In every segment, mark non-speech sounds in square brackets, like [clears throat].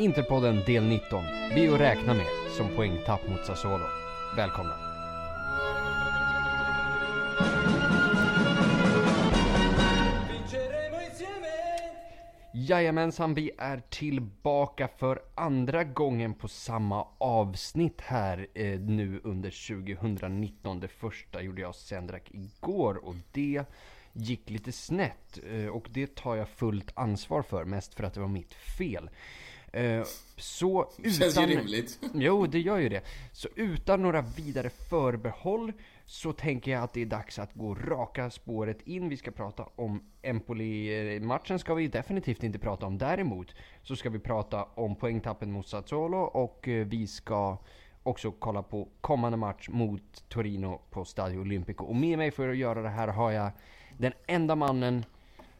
Interpodden del 19. Vi att räkna med som poängtapp mot Sassuolo. Välkomna. Jajamensan, vi är tillbaka för andra gången på samma avsnitt här eh, nu under 2019. Det första gjorde jag Sendrak igår och det gick lite snett eh, och det tar jag fullt ansvar för, mest för att det var mitt fel. Eh, så utan... Känns ju rimligt. Jo, det gör ju det. Så utan några vidare förbehåll så tänker jag att det är dags att gå raka spåret in. Vi ska prata om Empoli-matchen ska vi definitivt inte prata om. Däremot så ska vi prata om poängtappen mot Sassuolo och eh, vi ska också kolla på kommande match mot Torino på Stadio Olimpico. Och med mig för att göra det här har jag den enda mannen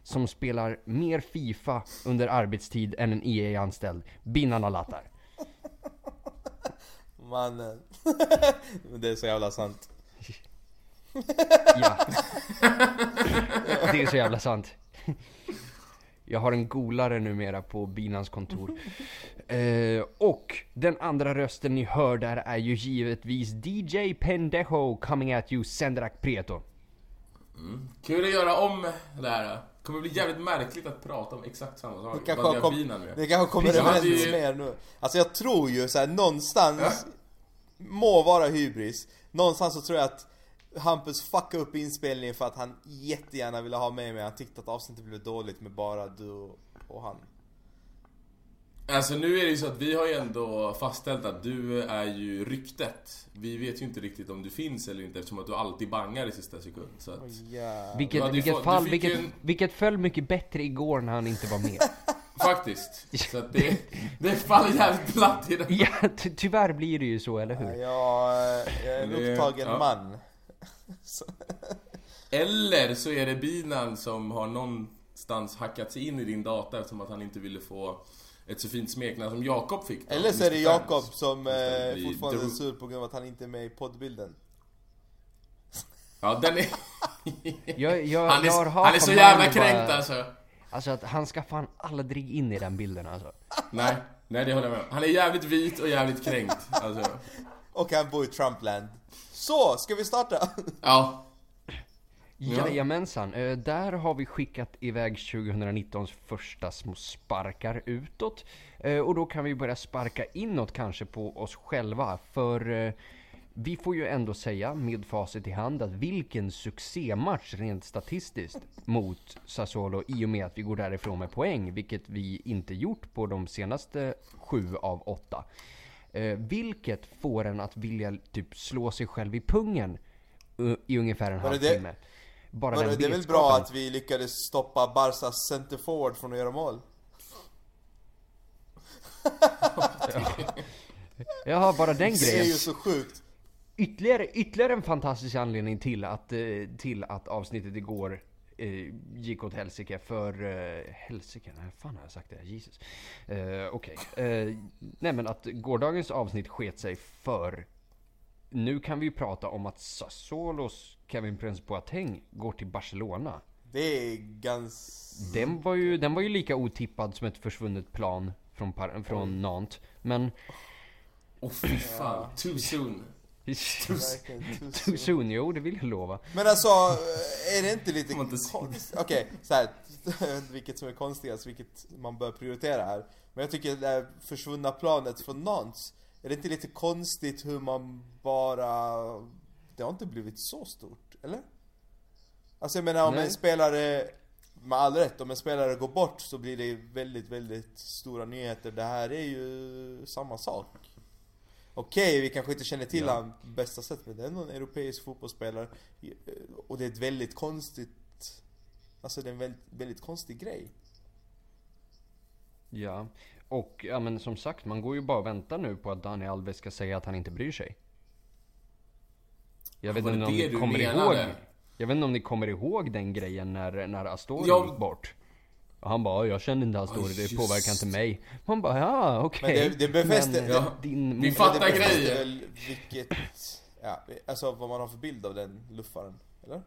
som spelar mer Fifa under arbetstid än en EA-anställd, Binan Alatar. [laughs] Mannen. [laughs] det är så jävla sant. Ja. Det är så jävla sant. Jag har en golare numera på Binans kontor. Eh, och den andra rösten ni hör där är ju givetvis DJ Pendejo coming at you, Sendrak Prieto. Mm. Kul att göra om det här. Det kommer bli jävligt märkligt att prata om exakt samma sak. Det kanske, kom, med? kanske kommer [laughs] överens ju- mer nu. Alltså jag tror ju såhär någonstans, må vara hybris, någonstans så tror jag att Hampus fuckade upp inspelningen för att han jättegärna ville ha med mig. Han tyckte att avsnittet blev dåligt med bara du och han. Alltså nu är det ju så att vi har ju ändå fastställt att du är ju ryktet. Vi vet ju inte riktigt om du finns eller inte eftersom att du alltid bangar i sista sekund. Så att, Ja. Vilket, vilket, fått- fall, vilket, en- vilket föll mycket bättre igår när han inte var med. [laughs] faktiskt. Så att det, [laughs] det faller jävligt platt i det. ja, ty tyvärr blir det ju så, eller hur? Jag, jag är en Det- upptagen ja. man. [laughs] Eller så är det binan som har någonstans hackat sig in i din data eftersom att han inte ville få ett så fint smeknamn som Jakob fick. då, Eller så är det. Jakob som eh, fortfarande är sur på grund av att han inte är med i poddbilden. Ja, den är... [laughs] Jag, jag, Han är, han är så jävla kränkt bara- alltså. Alltså att han ska fan aldrig in i den bilden alltså. Nej, nej det håller jag med om. Han är jävligt vit och jävligt kränkt. Alltså, [laughs] Och han bor i Trumpland. Så, ska vi starta? ja. Ja. Jajamensan, eh, där har vi skickat iväg 2019s första små sparkar utåt. Eh, Och då kan vi börja sparka inåt kanske på oss själva. För eh, vi får ju ändå säga med facit i hand att vilken succématch rent statistiskt mot Sassuolo i och med att vi går därifrån med poäng, vilket vi inte gjort på de senaste sju av åtta. Eh, vilket får en att vilja typ slå sig själv i pungen i ungefär en halvtimme. Bara Men den det är väl bra att vi lyckades stoppa Barsas center forward från att göra mål? [laughs] Jaha, bara den Det är grejen. ju så sjukt. Ytterligare, ytterligare en fantastisk anledning till att, eh, till att avsnittet igår eh, gick åt helsike för... Eh, helsike? Nej, fan har jag sagt det? Jesus. Eh, Okej. Eh, nej men att gårdagens avsnitt sket sig för... Nu kan vi ju prata om att Sassuolos Kevin Prince Boateng går till Barcelona. Det är ganska... Den var ju, den var ju lika otippad som ett försvunnet plan från, par, från Nantes. Men... Oh fy fan, too [laughs] soon. Too soon, jo det vill jag lova. Men alltså, är det inte lite konstigt? Okej, så här, inte [laughs] vilket som är konstigast, vilket man bör prioritera här. Men jag tycker det där försvunna planet från Nantes, är det inte lite konstigt hur man bara... Det har inte blivit så stort, eller? Alltså jag menar om Nej. en spelare, med all rätt, om en spelare går bort så blir det väldigt, väldigt stora nyheter. Det här är ju samma sak. Okej, vi kanske inte känner till Ja. han på bästa sätt, men det är ändå en europeisk fotbollsspelare. Och det är ett väldigt konstigt... Alltså det är en väldigt, väldigt konstig grej. Ja, och ja men som sagt, man går ju bara och väntar nu på att Dani Alves ska säga att han inte bryr sig. Jag vet inte om ni kommer menade? ihåg Jag vet inte om ni kommer ihåg den grejen när, när Astori Ja. gick bort. Och han bara, jag känner inte Astori, det påverkar inte mig. Man bara, ja okej. Men det- det befäster- Men, Ja. din Vi fattar väl vilket... Ja, alltså vad man har för bild av den luffaren, eller?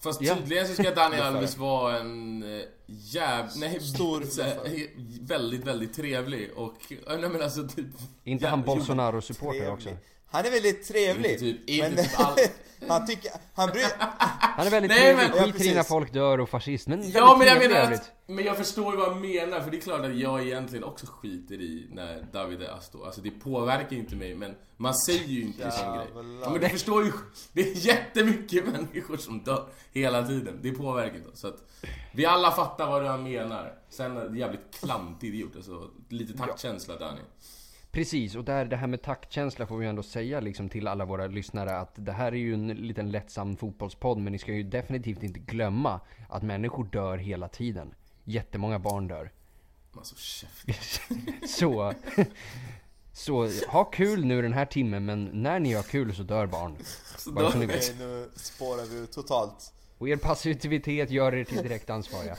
Fast Ja. tydligen så ska Dani [laughs] Ungefär. Alves vara en eh, jäv... Nej, Stor så här, väldigt, väldigt trevlig och... Nej men alltså typ... Inte han Bolsonaro-supporter också? Han är väldigt trevlig. Typ- inte men typ all- [laughs] han tycker, han bryr... Han är väldigt Nej, trevlig, skiter i när folk dör och fascist, men Ja men jag menar att, Men jag förstår ju vad han menar för det är klart att jag egentligen också skiter i när David är Astor. Alltså det påverkar inte mig men man säger ju inte en sån grej. Ja, men du förstår ju, det är jättemycket människor som dör hela tiden. Det påverkar inte oss. Så att vi alla fattar vad han menar. Sen är det jävligt klantig idiot. Alltså, lite taktkänsla Danny. Precis, och där, det här med taktkänsla får vi ändå säga liksom till alla våra lyssnare att det här är ju en liten lättsam fotbollspodd men ni ska ju definitivt inte glömma att människor dör hela tiden. Jättemånga barn dör. Alltså käft. [laughs] Så, så ha kul nu den här timmen men när ni har kul så dör barn. Bara så ni vet. Okej, nu spårar vi totalt. Och er passivitet gör er till direkt ansvariga.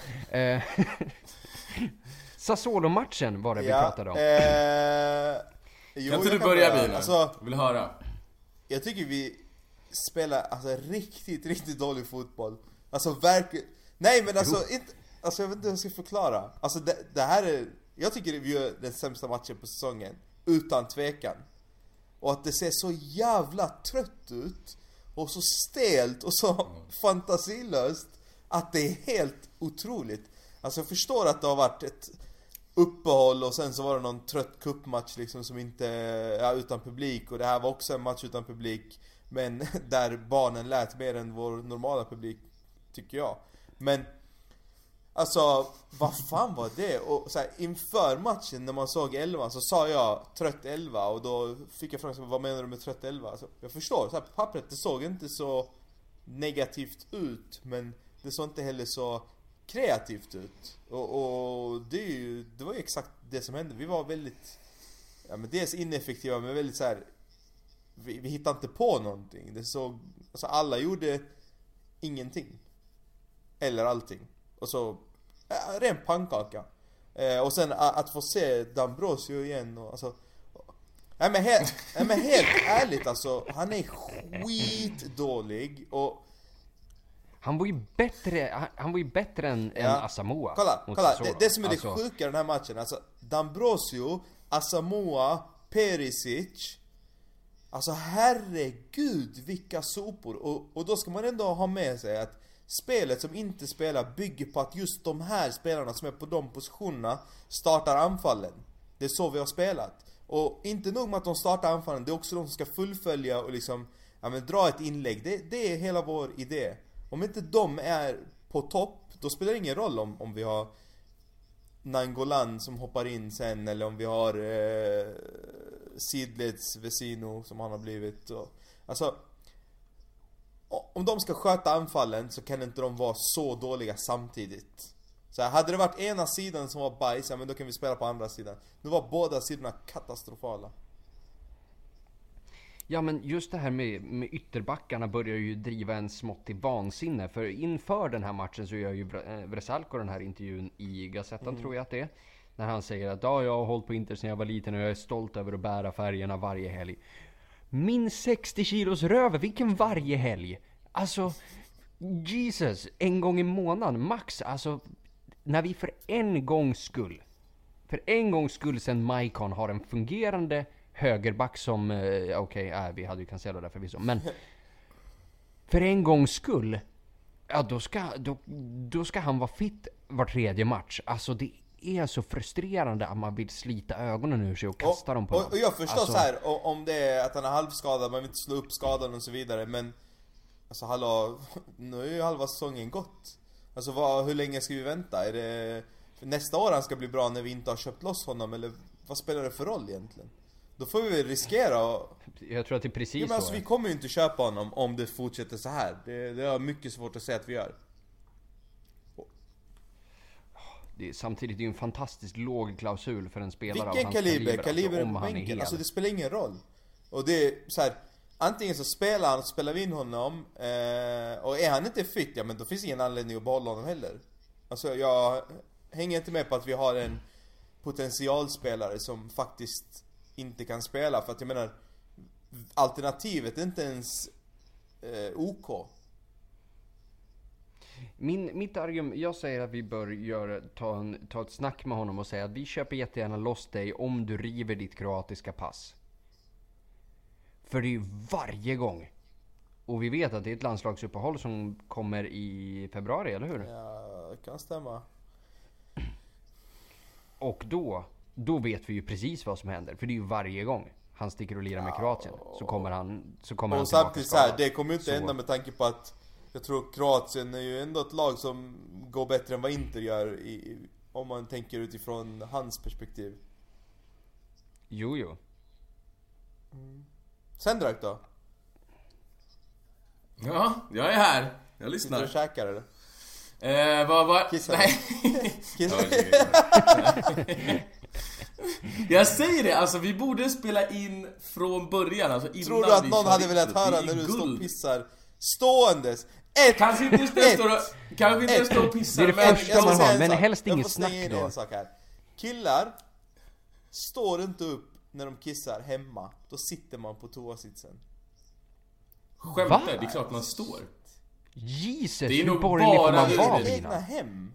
Sassuolo-matchen var det vi pratade om. Eh, [laughs] jo, Kan inte du börja. Bina? Alltså, Vill höra? jag tycker vi spelar alltså riktigt, riktigt dålig fotboll. Alltså verkligen. Nej men alltså inte, alltså jag vet inte hur jag ska förklara. Alltså det, det här är, jag tycker vi gör den sämsta matchen på säsongen. Utan tvekan. Och att det ser så jävla trött ut. Och så stelt och så [laughs] fantasilöst. Att det är helt otroligt. Alltså jag förstår att det har varit ett uppehåll och sen så var det någon trött kuppmatch liksom som inte, ja utan publik och det här var också en match utan publik Men [laughs] där barnen lät mer än vår normala publik Tycker jag Men Alltså, vad fan var det? Och så här, inför matchen när man såg 11 så sa jag trött 11 och då fick jag frågan vad menar du med trött 11? Alltså, jag förstår, så här, på pappret det såg inte så negativt ut men det såg inte heller så kreativt ut. Och, och det, ju, det var ju exakt det som hände. Vi var väldigt, ja men dels ineffektiva men väldigt så här. Vi, vi hittade inte på någonting. Det såg, alltså alla gjorde ingenting. Eller allting. Och så, ja, ren pannkaka. Eh, och sen att få se Dambrosio igen och alltså Nej men, helt, nej men helt ärligt alltså, han är skitdålig och Han var ju bättre, han, han var ju bättre än, än Asamoah. Kolla, kolla. Det, det som är Alltså, det sjuka i den här matchen, alltså Dambrosio, Asamoah, Perisic Alltså herregud vilka sopor! Och, och då ska man ändå ha med sig att spelet som inte spelar bygger på att just de här spelarna som är på de positionerna startar anfallen. Det är så vi har spelat. Och inte nog med att de startar anfallen, det är också de som ska fullfölja och liksom ja, men dra ett inlägg. Det, det är hela vår idé. Om inte de är på topp, då spelar det ingen roll om, om vi har Nangolan som hoppar in sen eller om vi har eh, Sidlets Vesino som han har blivit och, Alltså Om de ska sköta anfallen så kan inte de vara så dåliga samtidigt. Så här, hade det varit ena sidan som var bajs, ja men då kan vi spela på andra sidan. Nu var båda sidorna katastrofala. Ja men just det här med, med ytterbackarna börjar ju driva en smått till vansinne. För inför den här matchen så gör ju eh, Vresalko den här intervjun i Gazettan tror jag att det är. När han säger att ja, jag har hållit på Inter sedan jag var liten och jag är stolt över att bära färgerna varje helg. Min 60 kilos röv, vilken varje helg? Alltså, Jesus, en gång i månaden max. Alltså, när vi för en gångs skull för en gångs skull sen Maikon har en fungerande högerback som, eh, okej, äh, vi hade ju Cancelo där förvisso, men för en gångs skull, ja då ska, då, då ska han vara fit var tredje match. Alltså det är så frustrerande att man vill slita ögonen ur sig och kasta dem på och, och jag förstår Alltså, så här om det är att han är halvskadad, man vill inte slå upp skadan och så vidare men Alltså hallå, nu är ju halva säsongen gått Alltså vad, hur länge ska vi vänta? Är det nästa år han ska bli bra när vi inte har köpt loss honom eller vad spelar det för roll egentligen? Då får vi riskera och, Jag tror att det är precis ja, men så. alltså, vi kommer ju inte köpa honom om det fortsätter så här. Det, det har mycket svårt att säga att vi gör det är, samtidigt är det ju en fantastiskt låg klausul för en spelare av Vilken hans kaliber? kaliber, Kaliber alltså, om han är hel. alltså det spelar ingen roll Och det är så här. Antingen så spelar han, spelar vi in honom eh, Och är han inte fit, ja men då finns ingen anledning att behålla honom heller Alltså jag hänger inte med på att vi har en potentialspelare som faktiskt inte kan spela för att jag menar Alternativet är inte ens eh, OK Min, mitt argument, jag säger att vi bör göra, ta, en, ta ett snack med honom och säga att vi köper jättegärna loss dig om du river ditt kroatiska pass. För det är ju varje gång. Och vi vet att det är ett landslagsuppehåll som kommer i februari, eller hur? Ja, kan stämma. Och då, då vet vi ju precis vad som händer. För det är ju varje gång han sticker och lirar med Kroatien. Så kommer han, så kommer han Och tillbaka samtidigt så här, det kommer ju inte Så- hända med tanke på att jag tror Kroatien är ju ändå ett lag som går bättre än vad Inter gör i, om man tänker utifrån hans perspektiv. Jo, jo. Sendrak då? Ja, jag är här. Jag Sitter du och lyssnar. käkar eller? Eh, vad var... Kissar Nej. [laughs] Kiss- Ja, det- [laughs] Jag säger det, alltså vi borde spela in från början, alltså innan Tror du att vi någon hade velat höra är när du står och pissar ståendes? Ett! Kanske inte står och, kanske inte står och pissar, Det är det första man har, en men helst inget snack då. en sak här. Killar står inte upp när de kissar hemma. Då sitter man på toasitsen. Skämtar, det är klart man står. Jesus, Det är hur nog borgerlig får bara man det. vara Det är egna hem.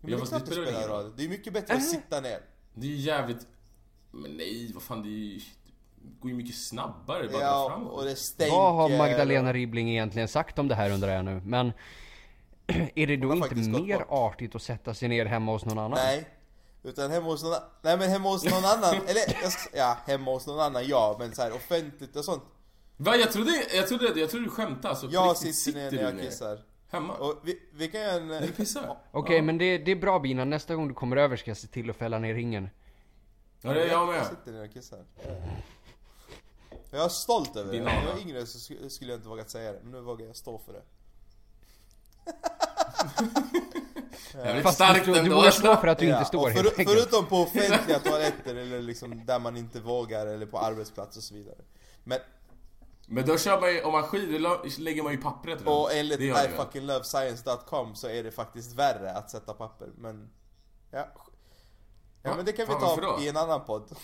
Men Ja, det spelar ingen roll. Det är mycket bättre Äh? att sitta ner. Det är ju jävligt... Men nej, vad fan det är ju... Det går ju mycket snabbare bara Ja, framåt. och det stänker. Vad har Magdalena Ribbling egentligen sagt om det här undrar jag nu? Men [clears throat] är det då inte mer bort. artigt att sätta sig ner hemma hos någon annan? Nej. Utan hemma hos någon annan. Nej men hemma hos någon annan. [laughs] Eller jag ska, ja, hemma hos någon annan ja. Men så här offentligt och sånt. Va, jag trodde, jag trodde, jag trodde du skämtade alltså, Jag riktigt, sitter ner när jag ner? kissar. Hemma? Och vi, vi kan göra en... När du pissar? Okej, men det, det är bra Bina. Nästa gång du kommer över ska jag se till att fälla ner ringen. Ja, det är jag Jag med. sitter ner och kissar. Jag är stolt över det. Din När jag var yngre så sk- skulle jag inte vågat säga det. Men nu vågar jag stå för det. [laughs] Jävligt Fast starkt du, du vågar stå för att du Ja, inte står och helt för, enkelt. Förutom på offentliga toaletter eller liksom där man inte vågar eller på arbetsplats och så vidare. Men, Men då kör man ju, om man skiter, då lägger man ju pappret runt. och enligt Det gör I jag. fucking love science.com så är det faktiskt värre att sätta papper. Men, ja. Ja men det kan vi ta i en annan podd.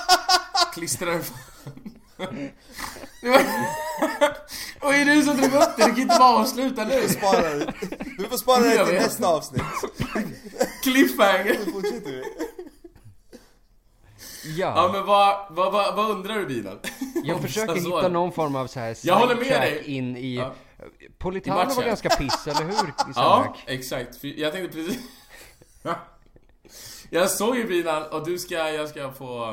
[laughs] Klistrar [laughs] Det. Och är du som drog upp det? Du kan inte bara avsluta nu. Vi får spara det Jag till vet. nästa avsnitt. Cliffhanger. Nu fortsätter vi. Ja Ja, men vad, vad, vad, vad undrar du bilen? jag [laughs] försöker hitta någon form av så här Jag håller med dig. in i... Ja. Politano I var ganska piss, eller hur? [laughs] I Ja, exakt. Jag tänkte precis... [laughs] Jag såg ju bilen och du ska, jag ska få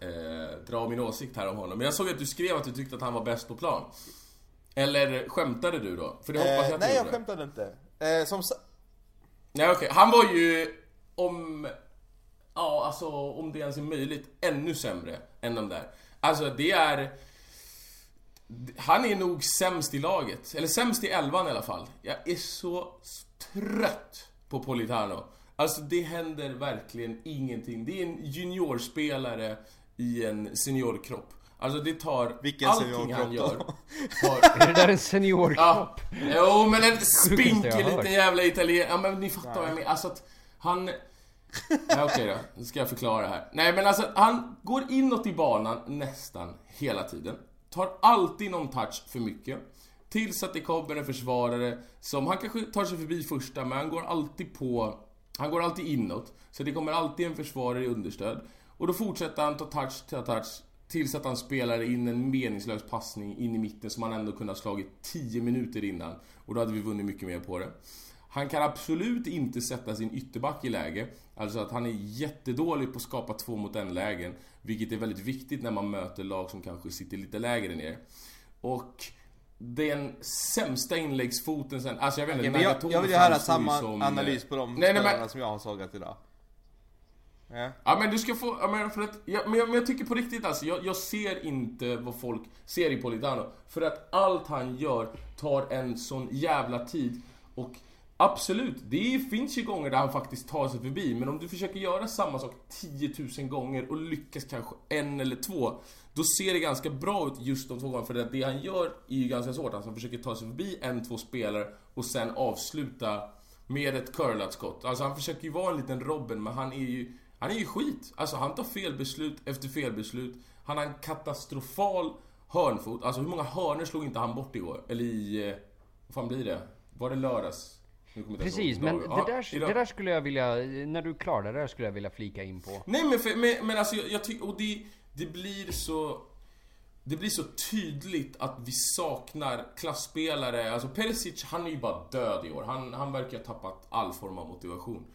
eh, dra min åsikt här om honom. Men jag såg att du skrev att du tyckte att han var bäst på plan. Eller skämtade du då? För det hoppas jag Eh, att nej du jag skämtade inte. Eh, som sa- Nej okej, han var ju om... Ja, alltså om det ens är möjligt, ännu sämre än de där. Alltså det är... Han är nog sämst i laget, eller sämst i elvan i alla fall. Jag är så trött på Politano. Alltså det händer verkligen ingenting. Det är en juniorspelare i en seniorkropp. Alltså det tar Vilken allting han gör. Tar, [laughs] Är det där en seniorkropp? Ja, jo men en spinkig liten jävla italien... Ja men ni fattar vad jag menar. Alltså att han... Okej Okej då, nu ska jag förklara här. Nej men alltså han går inåt i banan nästan hela tiden. Tar alltid någon touch för mycket. Tills att det kommer en försvarare som, han kanske tar sig förbi första men han går alltid på... Han går alltid inåt. Så det kommer alltid en försvarare i understöd. Och då fortsätter han ta touch, ta touch. Tills att han spelar in en meningslös passning in i mitten som han ändå kunde ha slagit 10 minuter innan. Och då hade vi vunnit mycket mer på det. Han kan absolut inte sätta sin ytterback i läge. Alltså att han är jättedålig på att skapa två mot en lägen. Vilket är väldigt viktigt när man möter lag som kanske sitter lite lägre ner. Och den sämsta inläggsfoten sen, alltså jag vet inte, men jag, jag vill ju höra samma som, analys på de Nej, nej, men, som jag har sågat idag. Ja. Ja men du ska få, ja, men, för att, ja, men, jag, men jag tycker på riktigt alltså, jag, jag ser inte vad folk ser i Politano. För att allt han gör tar en sån jävla tid. Och absolut, det finns ju gånger där han faktiskt tar sig förbi. Men om du försöker göra samma sak 10 000 gånger och lyckas kanske en eller två. Då ser det ganska bra ut just de två gångerna. För det, det han gör är ju ganska svårt. Alltså han försöker ta sig förbi en, två spelare och sen avsluta med ett curlat skott. Alltså han försöker ju vara en liten Robin men han är ju Han är ju skit. Alltså han tar felbeslut efter felbeslut. Han har en katastrofal hörnfot. Alltså hur många hörnor slog inte han bort igår? Eller i... Eh, vad fan blir det? Var det lördags? Precis, men det Ja, där, idag. det där skulle jag vilja, när du är klar det där skulle jag vilja flika in på. Nej men, för, men, men alltså jag, jag tycker, och det, det blir så... Det blir så tydligt att vi saknar klassspelare. Alltså Perisic, han är ju bara död i år. Han, han verkar ha tappat all form av motivation.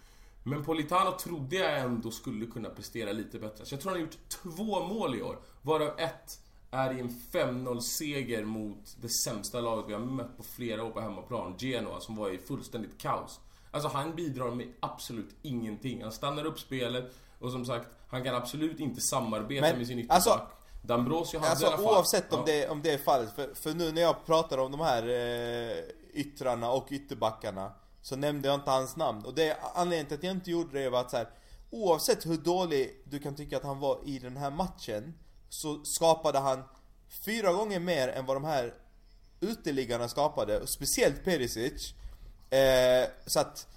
Men Politano trodde jag ändå skulle kunna prestera lite bättre. Så jag tror han har gjort två mål i år. Varav ett är i en 5-0-seger mot det sämsta laget vi har mött på flera år på hemmaplan. Genoa, som var i fullständigt kaos. Alltså han bidrar med absolut ingenting. Han stannar upp spelet och som sagt, han kan absolut inte samarbeta Men, med sin ytterback. alltså- D'Ambrosio hade i Alltså alla fall... oavsett om, Ja. det, om det är fallet, för, för nu när jag pratar om de här eh, yttrarna och ytterbackarna Så nämnde jag inte hans namn, och det anledningen till att jag inte gjorde det var att så här, Oavsett hur dålig du kan tycka att han var i den här matchen Så skapade han fyra gånger mer än vad de här uteliggarna skapade, och speciellt Perisic. Eh, Så att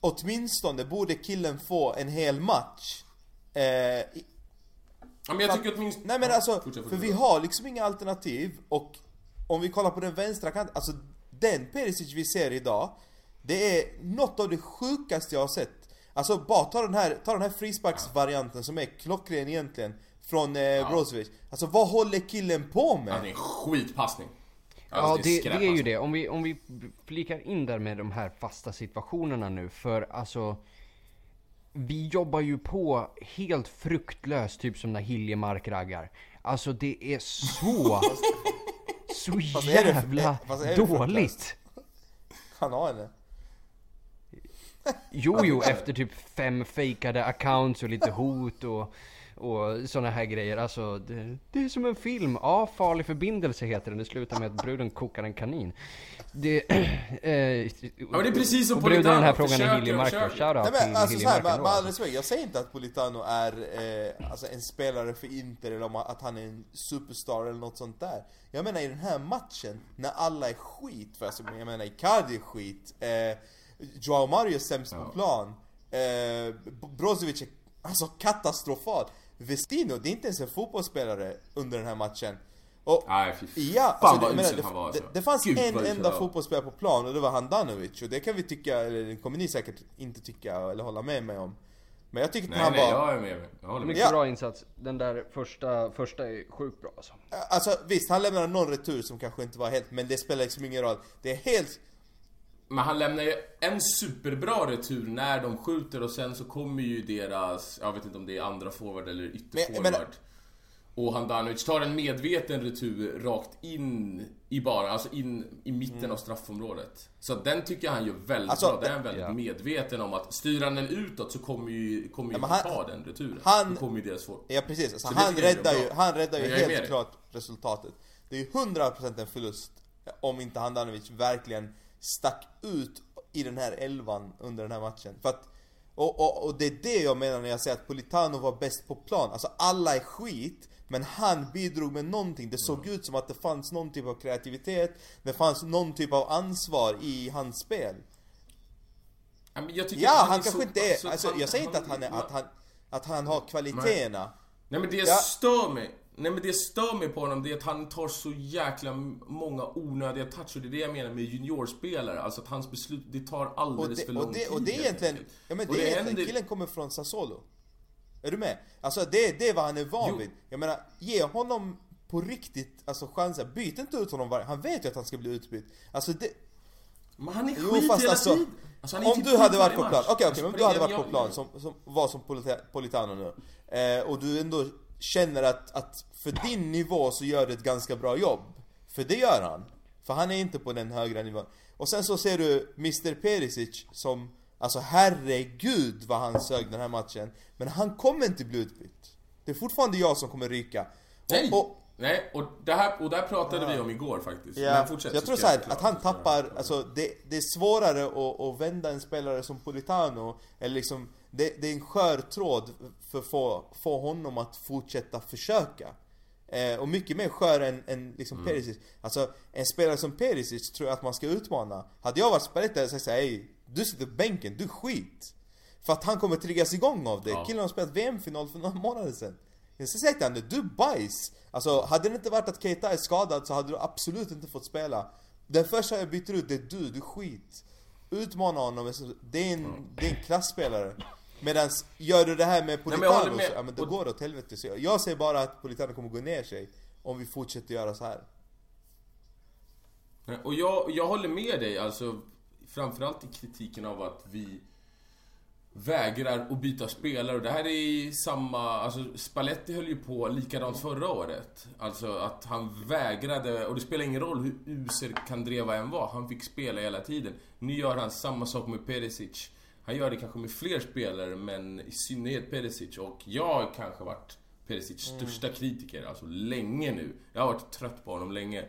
åtminstone borde killen få en hel match. Eh, i- Ja, men jag tycker åtminstone... Nej men alltså, fortsätt, för vi har liksom inga alternativ och om vi kollar på den vänstra kanten, alltså den Perisic vi ser idag Det är något av det sjukaste jag har sett. Alltså bara ta den här, ta den här frisparksvarianten som är klockren egentligen Från eh, Brozovic Alltså vad håller killen på Ja, det med? är en skitpassning. Ja, Alltså, det, det är ju det. Om vi, om vi flikar in där med de här fasta situationerna nu, för alltså... Vi jobbar ju på helt fruktlöst, typ som när Hiljemark raggar. Alltså det är så... [laughs] så jävla är det dåligt. Han har henne Jo, jo, efter typ fem fejkade accounts och lite hot och, och såna här grejer. Alltså, det, det är som en film. Ja, Farlig förbindelse heter den. Det slutar med att bruden kokar en kanin. Det... [clears throat] Eh, ja, men det är precis som och bruden i den här Politano. frågan är då. försöker. Shoutout till alltså med, med all alltså. respekt, jag säger inte att Politano är eh, alltså en spelare för Inter eller om att han är en superstar eller något sånt där Jag menar i den här matchen, när alla är skit, för alltså, jag menar Icardi är skit eh, Joao Mario är sämst på plan eh, Brozovic är alltså katastrofal Vestino, det är inte ens en fotbollsspelare under den här matchen och, Nej, Ja, fan alltså, vad det, menar, usel han var det, alltså. det, det fanns Gud, en enda fotbollsspelare på plan och det var Handanovic och det kan vi tycka, eller det kommer ni säkert inte tycka eller hålla med mig om Men jag tyckte att han nej, var... jag är med. Jag håller med. Mycket Ja. bra insats. Den där första, första är sjukt bra alltså. Alltså visst, han lämnade någon retur som kanske inte var helt, men det spelar liksom ingen roll Det är helt... Men han lämnar ju en superbra retur när de skjuter och sen så kommer ju deras, jag vet inte om det är andra forward eller Men- ytterforward. men- Och Handanovic tar en medveten retur rakt in i bara, alltså in i mitten av straffområdet. Så den tycker jag han gör väldigt Alltså, bra. Där är väldigt ja. medveten om att styr han den utåt så kommer ju, kommer ju Ja, men han- ta den returen. han- Då kommer ju deras for... Ja precis, alltså, han räddar ju, han räddar ju Men helt klart resultatet Det är ju 100% en förlust Om inte Handanovic verkligen stack ut i den här elvan under den här matchen. För att och, och, och det är det jag menar när jag säger att Politano var bäst på plan. Alltså alla är skit Men han bidrog med någonting. Det såg ut som att det fanns någon typ av kreativitet Det fanns någon typ av ansvar i hans spel. Ja, han, är kanske så- inte är, alltså, alltså, han- jag säger inte att han, är, att han, att han har kvaliteterna. Nej men det Ja. stör mig. Nej men det stör mig på honom, det är att han tar så jäkla många onödiga toucher. Det är det jag menar med juniorspelare. Alltså att hans beslut, det tar alldeles det, för lång och det, tid. och det är egentligen, ja men Och det är egentligen, händer- killen kommer från Sassuolo Är du med? Alltså det, det är vad han är van Jo. vid Jag menar, ge honom på riktigt, alltså chanser, byt inte ut honom varje, han vet ju att han ska bli utbytt Alltså det, Men han är jo skit fast hela alltså, tiden. Alltså, han är om typ du hade varit på plan, okej okej, Alltså, men på du det- hade varit på plan som, som var som Polita- Politano nu eh, Och du ändå känner att, att för din nivå så gör du ett ganska bra jobb. För det gör han. För han är inte på den högre nivån. Och sen så ser du Mr Perisic som Alltså herregud vad han sög den här matchen. Men han kommer inte bli utbytt. Det är fortfarande jag som kommer ryka. Nej! och, och, Nej, och det här, och där pratade vi om igår faktiskt. Ja, Men fortsätt, jag tror såhär att han tappar, alltså det, det är svårare att, att vända en spelare som Politano Eller liksom, det, det är en skör tråd för att få, få honom att fortsätta försöka eh, Och mycket mer skör än, än liksom Mm. Perisic Alltså, en spelare som Perisic tror jag att man ska utmana Hade jag varit spelare hade jag sagt "Ey, du sitter på bänken, du skit För att han kommer triggas igång av det, Ja. killen har spelat VM-final för några månader sedan jag ska säga till honom, du bajs! Alltså, hade det inte varit att Keita är skadad så hade du absolut inte fått spela Den första jag byter ut, det är du, du skit. Utmana honom, det är en, det är en klassspelare. Medan gör du det här med Politano, med. så, ja men då går det åt helvete. Så jag, jag säger bara att Politano kommer gå ner sig om vi fortsätter göra så här. Och jag, jag håller med dig, alltså framförallt i kritiken av att vi vägrar att byta spelare. Och det här är samma... Alltså Spalletti höll ju på likadant förra året. Alltså att han vägrade, och det spelar ingen roll hur usel Kandreva än var, han fick spela hela tiden. Nu gör han samma sak med Perisic. Han gör det kanske med fler spelare, men i synnerhet Perisic. Och jag har kanske varit Perisics mm. största kritiker, alltså länge nu. Jag har varit trött på honom länge.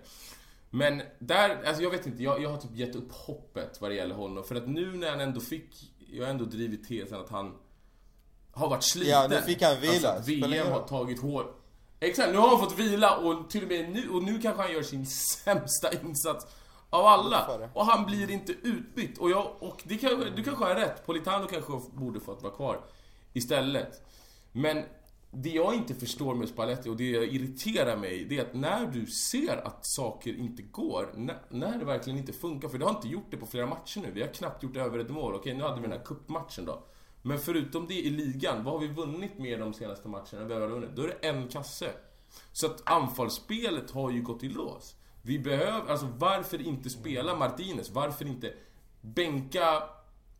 Men där, alltså jag vet inte, jag, jag har typ gett upp hoppet vad det gäller honom. För att nu när han ändå fick, jag har ändå drivit tesen att han har varit sliten. Ja, nu fick han vila. Alltså, VM har tagit hårt. Exakt, nu har han fått vila och till och med nu, och nu kanske han gör sin [laughs] sämsta insats av alla. Och han blir inte utbytt. Och, jag, och det kan, du kanske har rätt, Politano kanske borde fått vara kvar istället. Men det jag inte förstår med Spalletti och det irriterar mig, det är att när du ser att saker inte går, när, när det verkligen inte funkar, för det har inte gjort det på flera matcher nu. Vi har knappt gjort över ett mål. Okej, nu hade vi den här kuppmatchen då. Men förutom det i ligan, vad har vi vunnit med de senaste matcherna? Vi har vunnit? Då är det en kasse. Så att anfallsspelet har ju gått i lås. Vi behöver, alltså varför inte spela Martinez? Varför inte bänka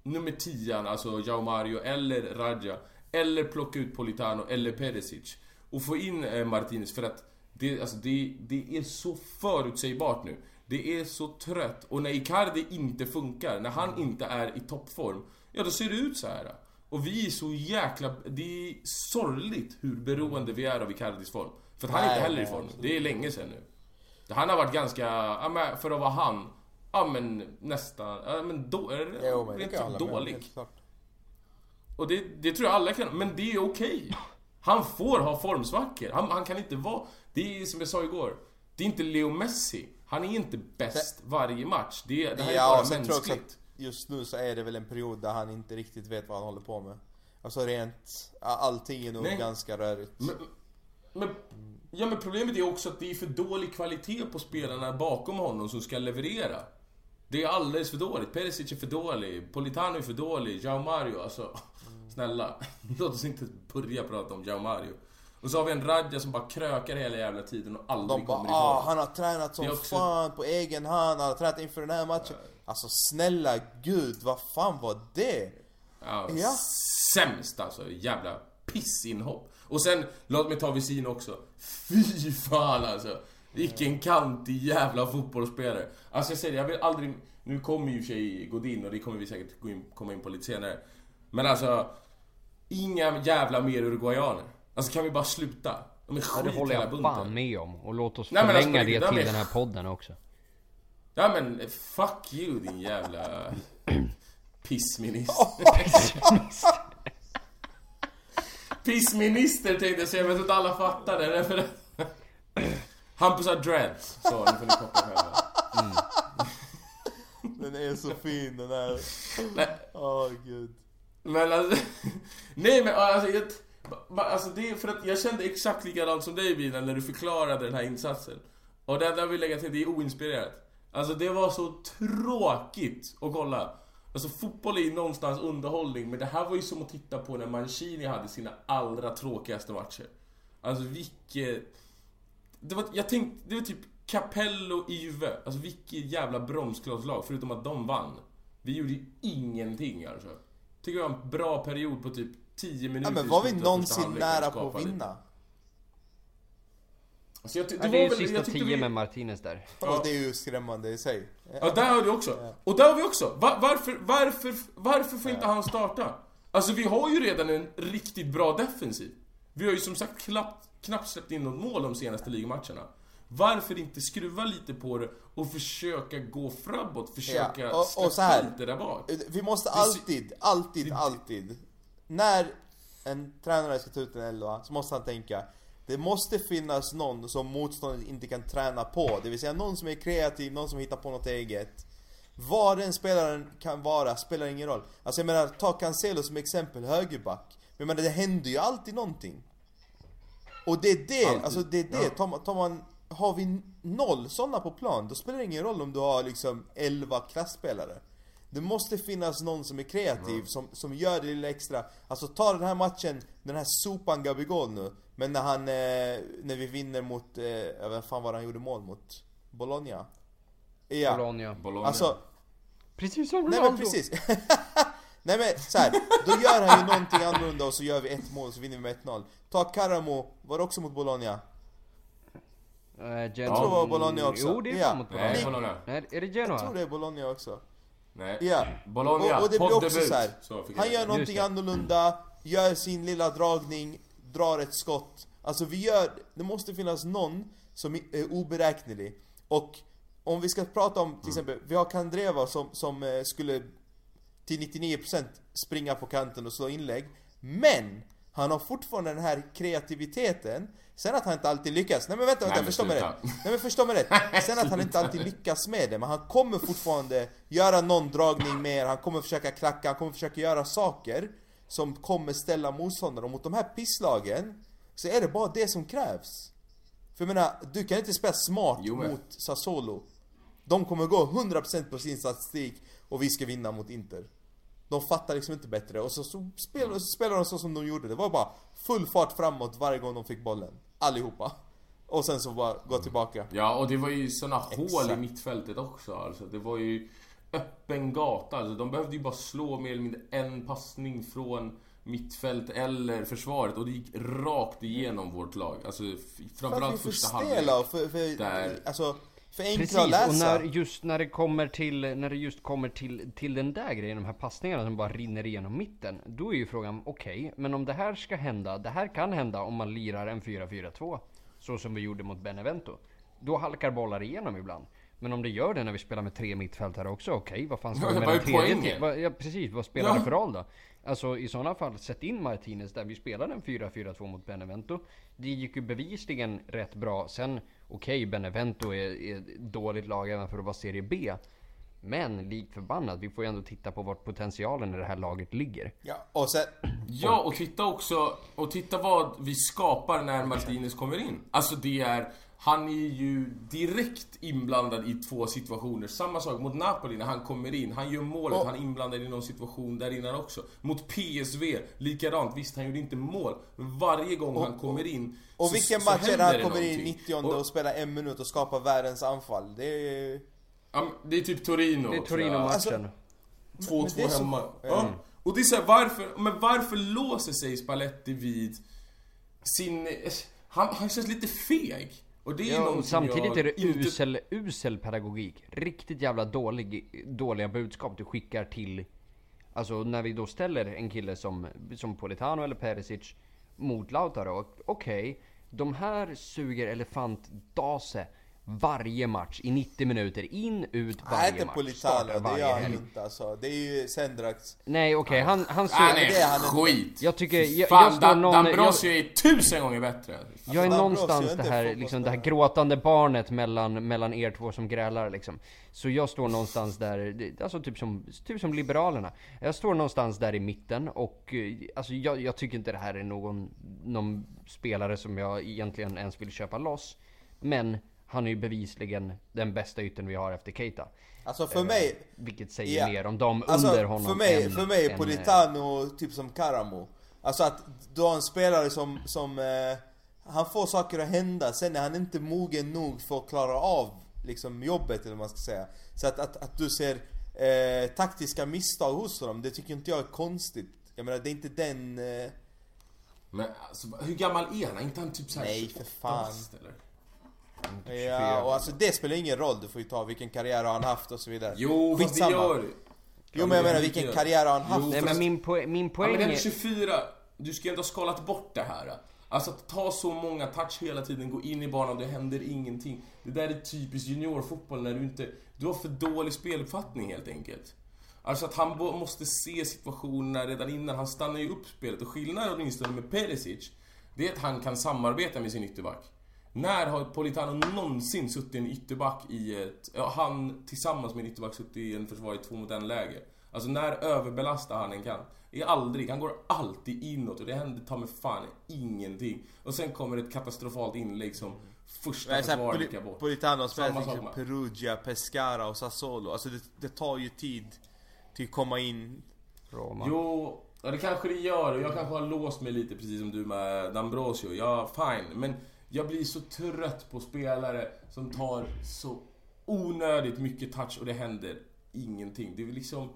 nummer 10, alltså Jao Mario eller Raja? Eller plocka ut Politano eller Perisic. Och få in eh, Martinez för att det, alltså det, det är så förutsägbart nu. Det är så trött. Och när Icardi inte funkar, när han inte är i toppform, ja då ser det ut så här. Och vi är så jäkla... Det är sorgligt hur beroende vi är av Icardis form. För att han är inte heller i form. Det är länge sedan nu. Han har varit ganska, ja men för att vara han, ja men nästan, ja men då, jo, men rent dålig. Och det, det tror jag alla kan, men det är okej. Okay. Han får ha formsvackor. Han, han, kan inte vara... Det är som jag sa igår. Det är inte Leo Messi. Han är inte bäst varje match. Det, det här ja, är bara mänskligt. Tror också att just nu så är det väl en period där han inte riktigt vet vad han håller på med. Alltså rent... Allting är nog Nej. ganska rörigt. Men, men, ja men problemet är också att det är för dålig kvalitet på spelarna bakom honom som ska leverera. Det är alldeles för dåligt. Perisic är för dålig. Politano är för dålig. Jao Mario, alltså... [laughs] Snälla, [laughs] låt oss inte börja prata om Jao Mario. Och så har vi en Radja som bara krökar hela jävla tiden och aldrig De bara, kommer ah, han har tränat som också... fan på egen hand, han har tränat inför den här matchen. Alltså snälla gud, vad fan var det? Ja, ja. Sämst alltså, jävla pissinhopp. Och sen, låt mig ta Visin också. Fy fan alltså. Vilken kantig jävla fotbollsspelare. Alltså jag säger jag vill aldrig... Nu kommer ju sig Godin och det kommer vi säkert gå in, komma in på lite senare. Men alltså, inga jävla mer uruguayaner. Alltså kan vi bara sluta? De är ja, det håller jag fan med om. Och låt oss Nej, förlänga alltså, det till den här podden också. Ja men fuck you din jävla [clears throat] pissminister. Pissminister tänkte jag säga, men jag tror inte alla fattar det. Hampus har dreads. Så, nu får ni koppla själva. Mm. Den är så fin den här. Åh oh, gud. Men alltså, nej men alltså, jag, alltså det är för att jag kände exakt likadant som dig bilen när du förklarade den här insatsen. Och det enda jag vill lägga till, det är oinspirerat. Alltså det var så tråkigt att kolla. Alltså fotboll är ju någonstans underhållning, men det här var ju som att titta på när Mancini hade sina allra tråkigaste matcher. Alltså vilket... Det var, jag tänkte, det var typ Capello i Juve. Alltså vilket jävla bromsklosslag, förutom att de vann. Vi gjorde ju ingenting alltså. Tycker jag en bra period på typ 10 minuter. Ja, men var vi någonsin nära på att vinna? Alltså jag, det, ja, det är ju sista 10 vi... med Martinez där. Ja, det är ju skrämmande i sig. Ja, där har du också. Och där har vi också. Var, varför, varför, varför får inte han starta? Alltså vi har ju redan en riktigt bra defensiv. Vi har ju som sagt knappt, knappt släppt in något mål de senaste ligmatcherna. Varför inte skruva lite på det och försöka gå framåt, försöka ja, och, och så här, lite där bak. Vi måste alltid, alltid, alltid, när en tränare ska ta ut en elva så måste han tänka det måste finnas någon som motståndet inte kan träna på. Det vill säga någon som är kreativ, någon som hittar på något eget. Vad den spelaren kan vara spelar ingen roll. Alltså jag menar, ta Cancelo som exempel, högerback. Men jag menar, det händer ju alltid någonting. Och det är det, alltid. alltså det är det. Ja. Tar, man, tar man har vi noll sådana på plan, då spelar det ingen roll om du har liksom 11 klassspelare. Det måste finnas någon som är kreativ, som, som gör det lilla extra. Alltså ta den här matchen, den här sopan Gabigol nu. Men när han, eh, när vi vinner mot, eh, vem fan var det han gjorde mål mot? Bologna? Ja. Bologna. Bologna. Alltså, Precis som nej Ronaldo. men precis. [laughs] nej men så här, då gör han ju någonting annorlunda och så gör vi ett mål och så vinner vi med 1-0. Ta Karamo, var det också mot Bologna? Eh, Jag tror det var Bologna också. Jo, det är Ja. fan mot Nej, Bologna. Bologna. Nej, är det Jag tror Genoa? det är Bologna också. Nej. Ja. Bologna, Och, och det blir också så här. Så Han jag gör någonting annorlunda, gör sin lilla dragning, drar ett skott. Alltså vi gör, det måste finnas någon som är oberäknelig. Och om vi ska prata om till exempel, vi har Kandreva som, som eh, skulle till 99% springa på kanten och slå inlägg. Men! Han har fortfarande den här kreativiteten. Sen att han inte alltid lyckas. Nej men vänta, vänta, Nej, förstå mig rätt. Nej men förstå mig rätt. [laughs] Sen att han inte alltid lyckas med det. Men han kommer fortfarande göra någon dragning mer. Han kommer försöka klacka, han kommer försöka göra saker. Som kommer ställa motståndare. Och mot de här pisslagen så är det bara det som krävs. För jag menar, du kan inte spela smart Jo, mot Sassuolo. De kommer gå 100% på sin statistik och vi ska vinna mot Inter. De fattar liksom inte bättre och så, så, spelar, spelar de så som de gjorde. Det var bara full fart framåt varje gång de fick bollen. Allihopa. Och sen så bara gå tillbaka. Ja, och det var ju såna hål i Exakt. mittfältet också alltså. Det var ju öppen gata. Alltså, de behövde ju bara slå mer eller mindre en passning från mittfält eller försvaret och det gick rakt igenom vårt lag. Alltså framförallt för första halvlek. och för, för, Där. alltså, för enkla Precis, att och läsa. när, just när det kommer till, när det just kommer till, till den där grejen, de här passningarna som bara rinner igenom mitten. Då är ju frågan, okej, men om det här ska hända, det här kan hända om man lirar en 4-4-2. Så som vi gjorde mot Benevento. Då halkar bollar igenom ibland. Men om det gör det när vi spelar med tre mittfältare också, okej, vad fan ska vi med den tredje? Vad- Ja, precis, vad spelar Ja. det för roll då? Alltså i sådana fall, sätt in Martinez där vi spelade en 4-4-2 mot Benevento. Det gick ju bevisligen rätt bra. Sen, okej, Benevento är, är ett dåligt lag även för att vara serie B. Men likt förbannat, vi får ju ändå titta på vart potentialen i det här laget ligger. Ja, och sen... Ja, och titta också, och titta vad vi skapar när Martinez kommer in. Alltså det är, han är ju direkt inblandad i två situationer. Samma sak mot Napoli när han kommer in. Han gör målet, Och- han är inblandad i någon situation där innan också. Mot PSV, likadant. Visst, han gjorde inte mål. Men varje gång han kommer in Och så, vilken så match är det han kommer in någonting. 90 och, spelar en minut och skapar världens anfall? Det är... Ja, det är typ Torino. Det är. Torino-matchen. Alltså, 2-2 Men det är så- hemma. Ja. Ja. Och det är så här, varför, men varför låser sig Spalletti vid sin... Han, han känns lite feg. Och det är Ja, samtidigt är det inte- usel, usel pedagogik. Riktigt jävla dålig, dåliga budskap du skickar till... Alltså när vi då ställer en kille som, som Politano eller Perisic mot Lautaro. Okej, de här suger elefantdase varje match i 90 minuter. In, ut varje match. Politano, Startar det varje gör han inte alltså. Det är ju Sendrax. Nej okej, han, han Han suger... det är han skit! Jag tycker, jag, jag Fan, står Dan, någon... Dambrosio är tusen gånger bättre. Jag är Alltså, någonstans är det här, liksom, det här gråtande barnet mellan, mellan er två som grälar liksom. Så jag står någonstans där, det- alltså typ som, typ som Liberalerna. Jag står någonstans där i mitten och eh, alltså jag, jag tycker inte det här är någon, någon spelare som jag egentligen ens vill köpa loss. Men han är ju bevisligen den bästa yttern vi har efter Keita. Alltså för mig... Vilket säger Ja. mer om dem Alltså under honom för mig, än, för mig är än, Politano typ som Karamo. Alltså att du har en spelare som, som eh, han får saker att hända, sen är han inte mogen nog för att klara av liksom jobbet eller vad man ska säga. Så att, att, att du ser eh, taktiska misstag hos honom, det tycker inte jag är konstigt. Jag menar det är inte den... Eh, Men alltså, hur gammal är han? Är inte han typ såhär Nej, för 28 fan. bast, eller? Ja, och alltså det spelar ingen roll, du får ju ta vilken karriär har han haft och så vidare. Jo, fast det Skitsamma. gör. Jo men jag menar vilken karriär har han haft? Jo, Nej men min, poäng, min Ja, poäng men den är är... 24. Du ska ju ändå ha skalat bort det här. Alltså att ta så många touch hela tiden, gå in i banan, det händer ingenting. Det där är typiskt juniorfotboll när du inte... Du har för dålig speluppfattning helt enkelt. Alltså att han måste se situationerna redan innan. Han stannar ju upp spelet. Och skillnaden åtminstone med Perisic, det är att han kan samarbeta med sin ytterback. När har Politano någonsin suttit en ytterback i ett... Ja, han tillsammans med en ytterback suttit i en försvar i två mot en läge. Alltså när överbelastar han en kant? Det är aldrig. Han går alltid inåt och det händer ta med fan ingenting. Och sen kommer ett katastrofalt inlägg som första försvararen Poli- bort. Politano spelar liksom Perugia, Pescara och Sassuolo. Alltså det, det tar ju tid till att komma in. Roma. Jo, ja, det kanske det gör. Och jag kanske har låst mig lite precis som du med D'Ambrosio. Ja, fine. Men jag blir så trött på spelare som tar så onödigt mycket touch och det händer ingenting. Det är väl liksom...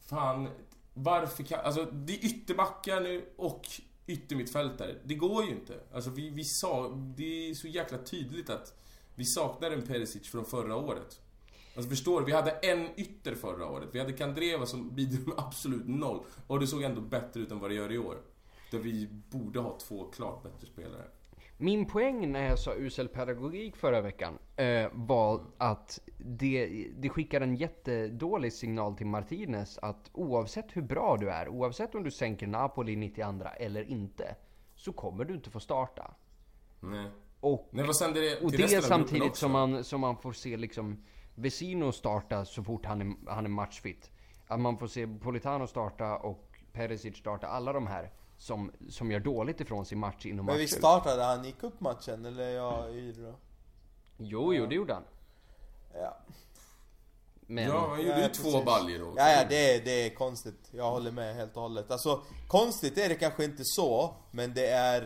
Fan, varför kan... Alltså, det är ytterbackar nu och yttermittfältare. Det går ju inte. Alltså, vi, vi sa... Det är så jäkla tydligt att vi saknar en Perisic från förra året. Alltså förstår du? Vi hade en ytter förra året. Vi hade Kandreva som bidrog med absolut noll. Och det såg ändå bättre ut än vad det gör i år. Där vi borde ha två klart bättre spelare. Min poäng när jag sa usel pedagogik förra veckan eh, var att det, det skickar en jättedålig signal till Martinez att oavsett hur bra du är, oavsett om du sänker Napoli 92 eller inte, så kommer du inte få starta. Nej. Och, Nej, vad sänder det och det gruppen samtidigt som man, som man får se liksom Vesino starta så fort han är, han är matchfit. Att man får se Politano starta och Perisic starta, alla de här som, som gör dåligt ifrån sig match in och match Men vi startade han i cupmatchen, eller jag yr då? Jo, jo, det gjorde han. Ja. Men... Ja, han gjorde Ja, ju två baljor då. Ja, ja det, är, det är konstigt. Jag håller med helt och hållet. Alltså, konstigt är det kanske inte så, men det är...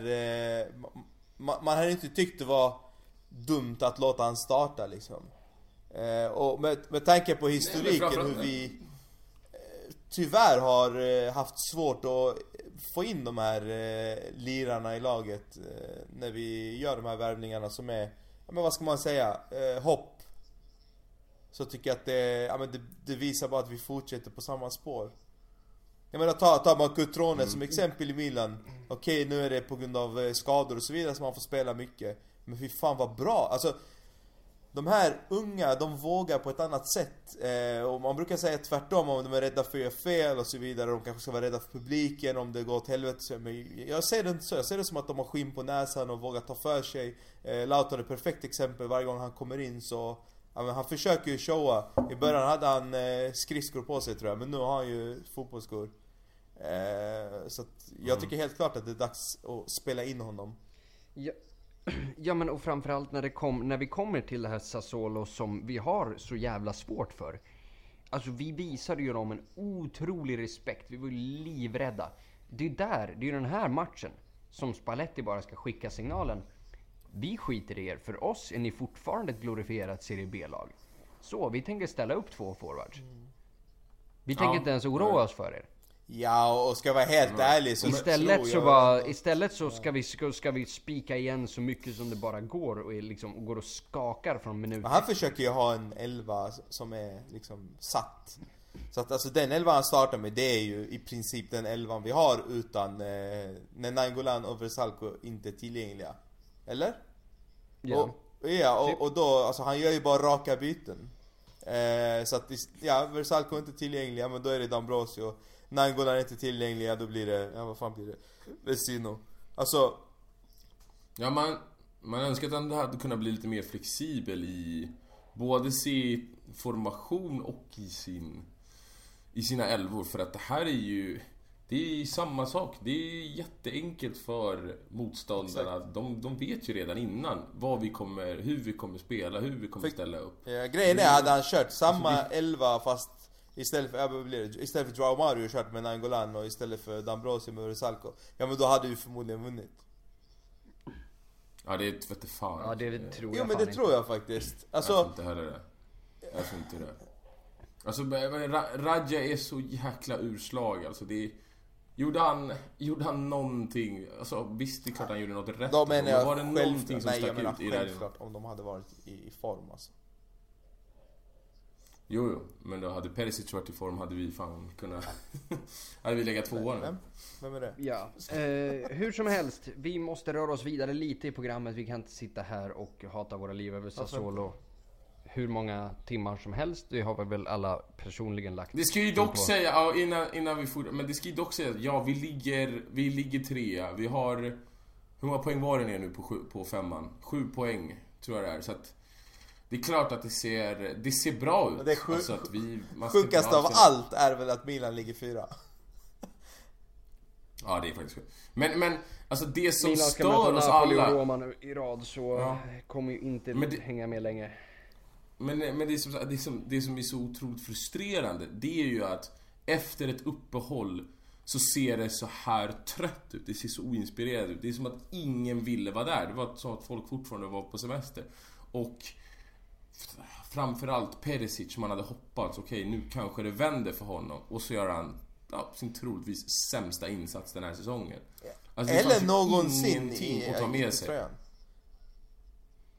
Eh, man, man hade inte tyckt det var dumt att låta han starta liksom. Eh, och med, med tanke på historiken framförallt- hur vi eh, tyvärr har eh, haft svårt att få in de här eh, lirarna i laget eh, när vi gör de här värvningarna som är, ja, men vad ska man säga, eh, hopp så tycker jag att det, ja, men det, det visar bara att vi fortsätter på samma spår. Jag menar ta, tar man Cutrone som exempel i Milan. Okej nu är det på grund av eh, skador och så vidare som man får spela mycket. Men fy fan vad bra. Alltså de här unga, de vågar på ett annat sätt. Eh, och man brukar säga tvärtom om de är rädda för att göra fel och så vidare. De kanske ska vara rädda för publiken om det går åt helvete. Men jag ser det inte så. Jag ser det som att de har skinn på näsan och vågar ta för sig. Eh, Lautaro är ett perfekt exempel. Varje gång han kommer in så Ja, han försöker ju showa. I början hade han eh, skridskor på sig tror jag, men nu har han ju fotbollsskor. Eh, så att jag tycker helt klart att det är dags att spela in honom. Ja, ja men och framförallt när, det kom, när vi kommer till det här Sassuolo som vi har så jävla svårt för. Alltså vi visade ju dem en otrolig respekt, vi var ju livrädda. Det är där, det är den här matchen som Spalletti bara ska skicka signalen. Vi skiter i er, för oss är ni fortfarande ett glorifierat Serie B-lag. Så, vi tänker ställa upp två forwards. Vi tänker Ja. inte ens oroa oss för er. Ja, och ska jag vara helt ärlig så Istället tror så, jag bara, ändå- istället så ska vi, ska, ska vi spika igen så mycket som det bara går och, liksom, och går och skakar från minut Men han försöker ju ha en elva som är liksom satt. Så att alltså den elvan han startar med, det är ju i princip den elvan vi har utan eh, när Nainggolan och Versalco inte är tillgängliga. Eller? Ja. Och, ja, Typ. och, och då, alltså han gör ju bara raka byten. Eh, så att, ja, Versalco är inte tillgängliga, men då är det D'Ambrosio. Nainggolan är inte tillgängliga, då blir det, ja vad fan blir det? Vesino. Alltså, Ja, man, man önskar att han hade kunnat bli lite mer flexibel i både sin formation och i sin i sina elvor. För att det här är ju det är samma sak. Det är jätteenkelt för motståndarna. De, de vet ju redan innan vad vi kommer, hur vi kommer spela, hur vi kommer För- ställa upp. eh, grejen är, hade han kört samma elva fast istället för, ja, blir? Istället för Joao Mario kört med Nainggolan och istället för D'Ambrosio med Versalco. Ja men då hade vi förmodligen vunnit. Ja, det vete fan. Ja, det tror jag Jo men det inte. tror jag faktiskt. Jag Alltså, tror inte heller det. Jag tror inte det. Alltså, Ra- Radja är så jäkla urslag alltså. Det är, gjorde, han, gjorde han någonting? Alltså visst, det är klart han gjorde något rätt. då menar Men jag var det någonting som nej jag stack ut i det här? om de hade varit i, i form alltså. Jo, jo. Men då hade Perisic varit i form hade vi fan kunnat... [laughs] hade vi legat tvåa nu. Vem? Vem är det? Ja, eh, hur som helst. Vi måste röra oss vidare lite i programmet. Vi kan inte sitta här och hata våra liv över Sassuolo hur många timmar som helst. Det har vi väl alla personligen lagt. Det ska ju dock på. säga, ja, innan, innan vi får, men det ska ju dock säga att ja, vi ligger, vi ligger trea. Vi har, hur många poäng var det ner nu på, sju, på femman? Sju poäng, tror jag det är. Så att, det är klart att det ser, det ser bra ut. Det är sju- Alltså att vi, Sjukast av allt är väl att Milan ligger fyra. Ja, det är faktiskt sjukt. Men, men alltså det som Milan ska möta stör oss alla... Roma nu i rad så Ja. kommer ju inte Men det- hänga med länge. Men, men det, som, det, som, det som är så otroligt frustrerande, det är ju att efter ett uppehåll så ser det så här trött ut. Det ser så oinspirerat ut. Det är som att ingen ville vara där. Det var som att folk fortfarande var på semester. Och framförallt Perisic, man hade hoppats, okej nu kanske det vänder för honom. Och så gör han ja, sin troligtvis sämsta insats den här säsongen. Alltså, Eller någonsin ingenting i, att ta med sig. tröjan.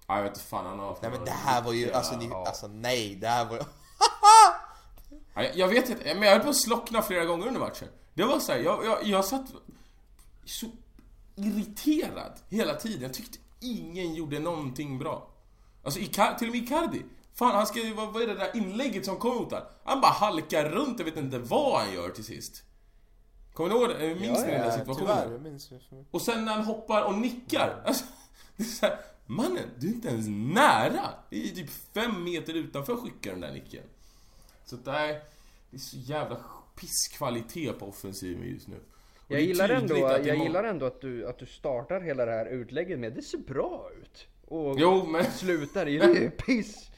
Ja, jag vet inte fan, han har haft Nej men det här var ju, alltså, ni, ja. alltså nej, det här var. Ja, jag, jag vet inte, men jag höll på att slockna flera gånger under matchen. Det var så här, jag, jag, jag satt så irriterad hela tiden. Jag tyckte ingen gjorde någonting bra. Alltså Icar- till och med Icardi. Fan, han ska ju, vad, vad är det där inlägget som kom mot honom? Han bara halkar runt, jag vet inte vad han gör till sist. Kommer ni ihåg det? Minns ni den där situationen? Tyvärr, jag minns det. Och sen när han hoppar och nickar. Alltså, det är så här, mannen, du är inte ens nära. Det är typ fem meter utanför skickar den där nicken. Så det är, det är så jävla pisskvalitet på offensiven just nu. Och Jag gillar, ändå, jag gillar ändå att du, att du startar hela det här utlägget med det ser bra ut. Och Jo, men... slutar i det piss.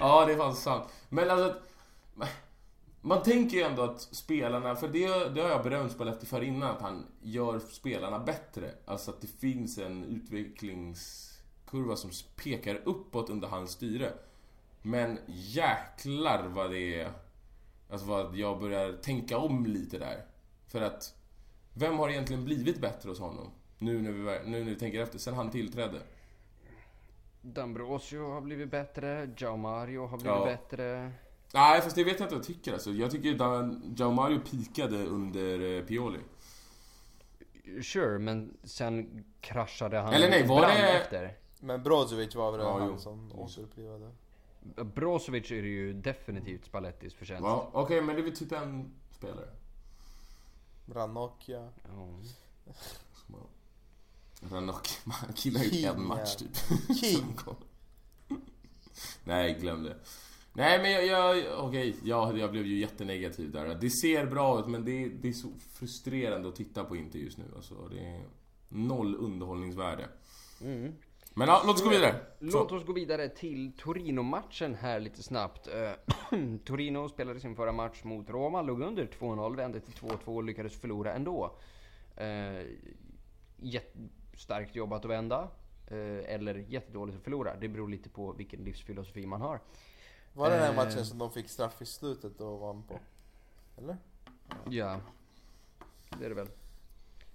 Ja, det är fan sant. Men alltså... Man tänker ju ändå att spelarna, för det, det har jag berömt Spalletti för innan, att han gör spelarna bättre. Alltså att det finns en utvecklingskurva som pekar uppåt under hans styre. Men jäklar vad det är... Alltså vad jag börjar tänka om lite där. För att... Vem har egentligen blivit bättre hos honom? Nu när vi, nu när vi tänker efter, sen han tillträdde. D'Ambrosio har blivit bättre, Jao Mario har blivit Ja. bättre. Nej, fast det vet jag inte vad jag tycker alltså. Jag tycker att Jao Mario pikade under eh, Pioli. Sure, men sen kraschade han Eller nej, var det- efter. Men Brozovic var väl Ja, han jo. som återupplivade. Brozovic är ju definitivt Spallettis förtjänst. Ja, Okej, men det är väl typ en spelare. Ranocchia. Ja. Han [laughs] killar ju King, en match typ. [laughs] King! Nej, glöm det. Nej, men jag... jag Okej, ja, jag blev ju jättenegativ där. Det ser bra ut, men det, det är så frustrerande att titta på inte just nu. Alltså, det är noll underhållningsvärde. Mm. Men ja, låt oss gå vidare. Låt oss gå vidare till Torino-matchen här lite snabbt. Eh, [clears throat] Torino spelade sin förra match mot Roma, låg under 2-0, vände till 2-2 och lyckades förlora ändå. Eh, jättestarkt jobbat att vända. Eh, eller jättedåligt att förlora. Det beror lite på vilken livsfilosofi man har. Var det den Eh. matchen som de fick straff i slutet och vann på? Eller? Ja, det är det väl.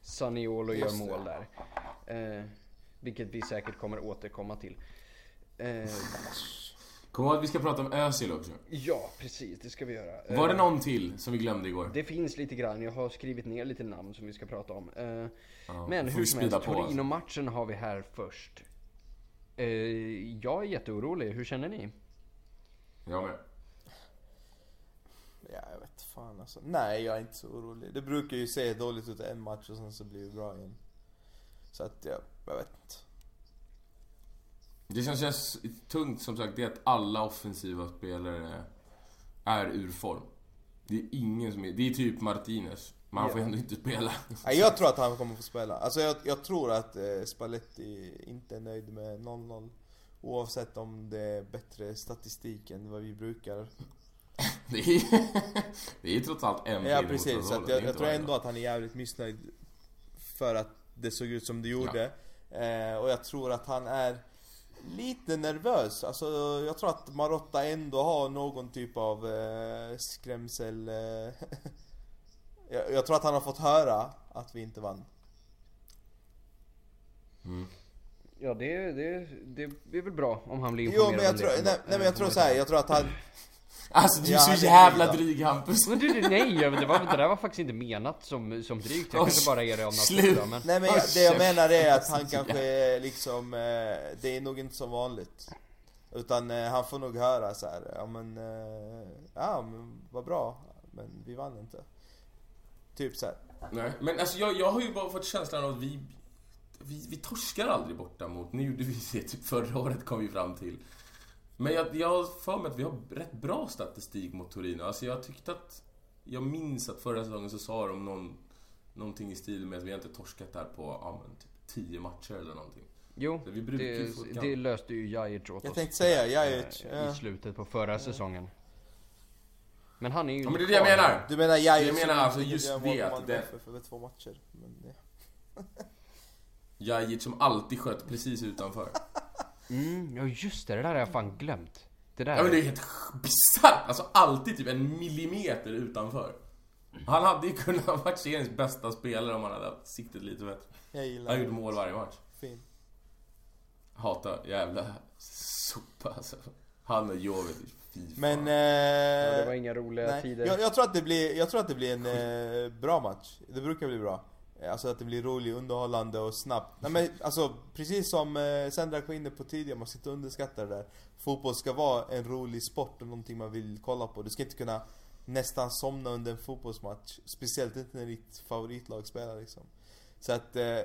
Saniolo gör mål där. Eh, vilket vi säkert kommer återkomma till. Eh, Kom ihåg att vi ska prata om Özil också. ja, precis. Det ska vi göra. Var det Eh, någon till som vi glömde igår? Det finns lite grann, jag har skrivit ner lite namn som vi ska prata om. Eh, Ja, men hur vi som helst, alltså. Torino-matchen har vi här först. Eh, jag är jätteorolig, hur känner ni? Jag med. Ja, jag vet fan alltså. Nej, jag är inte så orolig. Det brukar ju se dåligt ut en match och sen så blir det bra igen. Så att, ja, jag vet inte. Det som känns tungt som sagt, det är att alla offensiva spelare är ur form. Det är ingen som är... Det är typ Martinez. Men han får Ja. ändå inte spela. Nej, jag tror att han kommer få spela. Alltså jag, jag tror att eh, Spalletti inte är nöjd med 0-0. Oavsett om det är bättre statistik än vad vi brukar. [laughs] Det är, [laughs] det är trots allt en Ja precis, så jag, jag tror ändå att han är jävligt missnöjd för att det såg ut som det gjorde. Eh, och jag tror att han är lite nervös. Alltså jag tror att Marotta ändå har någon typ av eh, skrämsel... Eh, [laughs] jag, jag tror att han har fått höra att vi inte vann. Ja, det, det, det är väl bra om han blir Jo informerad men jag om tror, det. nej, nej men jag tror så här, jag tror att han... [laughs] Alltså du är Ja, så jävla dryg, Hampus. Men du, du, nej, det, var, det där var faktiskt inte menat som, som drygt. Jag kanske bara är det av slut. natur. Men... Nej men jag, det jag menar är att han [laughs] kanske är liksom, eh, det är nog inte som vanligt. Utan eh, han får nog höra så här, ja men, eh, ja men vad bra, men vi vann inte. Typ så här. Nej, men alltså jag, jag har ju bara fått känslan av att vi, vi, vi torskar aldrig borta mot, nu gjorde vi det typ förra året kom vi fram till. Men jag, jag har för mig att vi har rätt bra statistik mot Torino. Alltså jag tyckte att, jag minns att förra säsongen så sa de någon, någonting i stil med att vi har inte torskat där på, ja men typ 10 matcher eller någonting. Jo, Så vi brukar ju få det, det löste ju Jajic åt Jag oss. tänkte säga, eh, Jajic, ja. I slutet på förra säsongen. Men han är ju Ja men det är det jag menar! Du menar jag Jag menar alltså just det att det- För, för två matcher. Men, ja. [laughs] Jajic som alltid sköt precis utanför. Mm, ja just det, det där har jag fan glömt. Det där. Ja men det är helt [laughs] bisarrt! Alltså alltid typ en millimeter utanför. Han hade ju kunnat ha varit seriens bästa spelare om han hade haft siktet lite bättre. Jag Han gillar har gjort mål varje match. Fin. Hatar jävla sopa alltså. Han och Jovic, fy fan. Men... Ja, det Eh, var inga roliga nej, tider. jag, jag, tror att det blir, jag tror att det blir en eh, bra match. Det brukar bli bra. Alltså att det blir rolig, underhållande och snabbt. Nej men alltså, precis som eh, Sendrak var inne på tidigare, man sitter och underskattar det där. Fotboll ska vara en rolig sport och någonting man vill kolla på. Du ska inte kunna nästan somna under en fotbollsmatch. Speciellt inte när ditt favoritlag spelar liksom. Så att... Eh,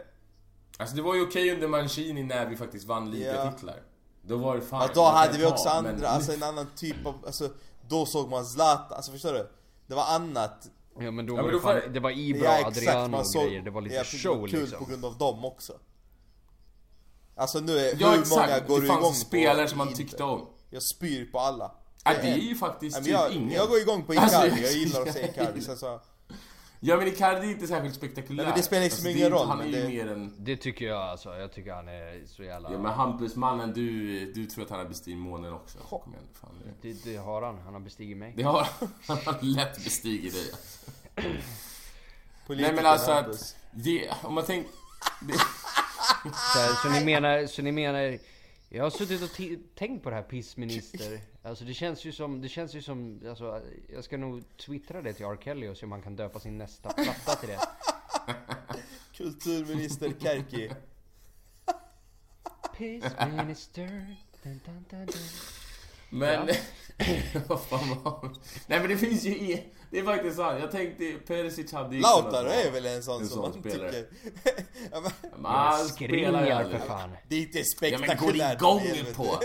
Alltså det var ju okej under Mancini när vi faktiskt vann Ja. ligatitlar. Då var det fan... Ja, då hade vi ta, också andra, men- alltså en annan typ av, alltså Då såg man Zlatan, alltså förstår du? Det var annat Ja men då Ja, var men det då var fan, det- det var Ibra, Ja Adriano och grejer. Det var lite jag show det var kul liksom. på grund av dem också Alltså nu, är, Ja hur exakt, många går det du igång spelare på som man tyckte om. Jag spyr på alla Ja, det är ju faktiskt typ jag, ingen. jag går igång på Alltså, Icardi, jag gillar att se Icardi gillar- sen så, Ja men Icardi är inte särskilt spektakulär. Nej, men det spelar liksom det är ingen roll, Han är men ju det- mer en... Det tycker jag alltså. Jag tycker han är så jävla... Ja men Hampus mannen, du, du tror att han har bestigit månen också. Kom igen, fan. Det, det, det har han. Han har bestigit mig. det har han [laughs] har lätt bestigit dig. politiker Nej men alltså att... Det, om man tänker... Det, Så, här, så ni menar, så ni menar... Jag har suttit och tänkt på det här pissminister. Alltså det känns ju som, det känns ju som, alltså jag ska nog twittra det till R. Kelly och se om han kan döpa sin nästa platta till det. [laughs] Kulturminister Kerki Pissminister. Dun, dun, dun, dun. men... [laughs] Vad fan var? Nej men det finns ju i... Det är faktiskt sant. Jag tänkte Perisic hade ju Lautaro är väl en sån en som sån man spelare. tycker [laughs] ja, men, Men han spelar ju för fan. Det är inte Ja men går spektakulärt igång på...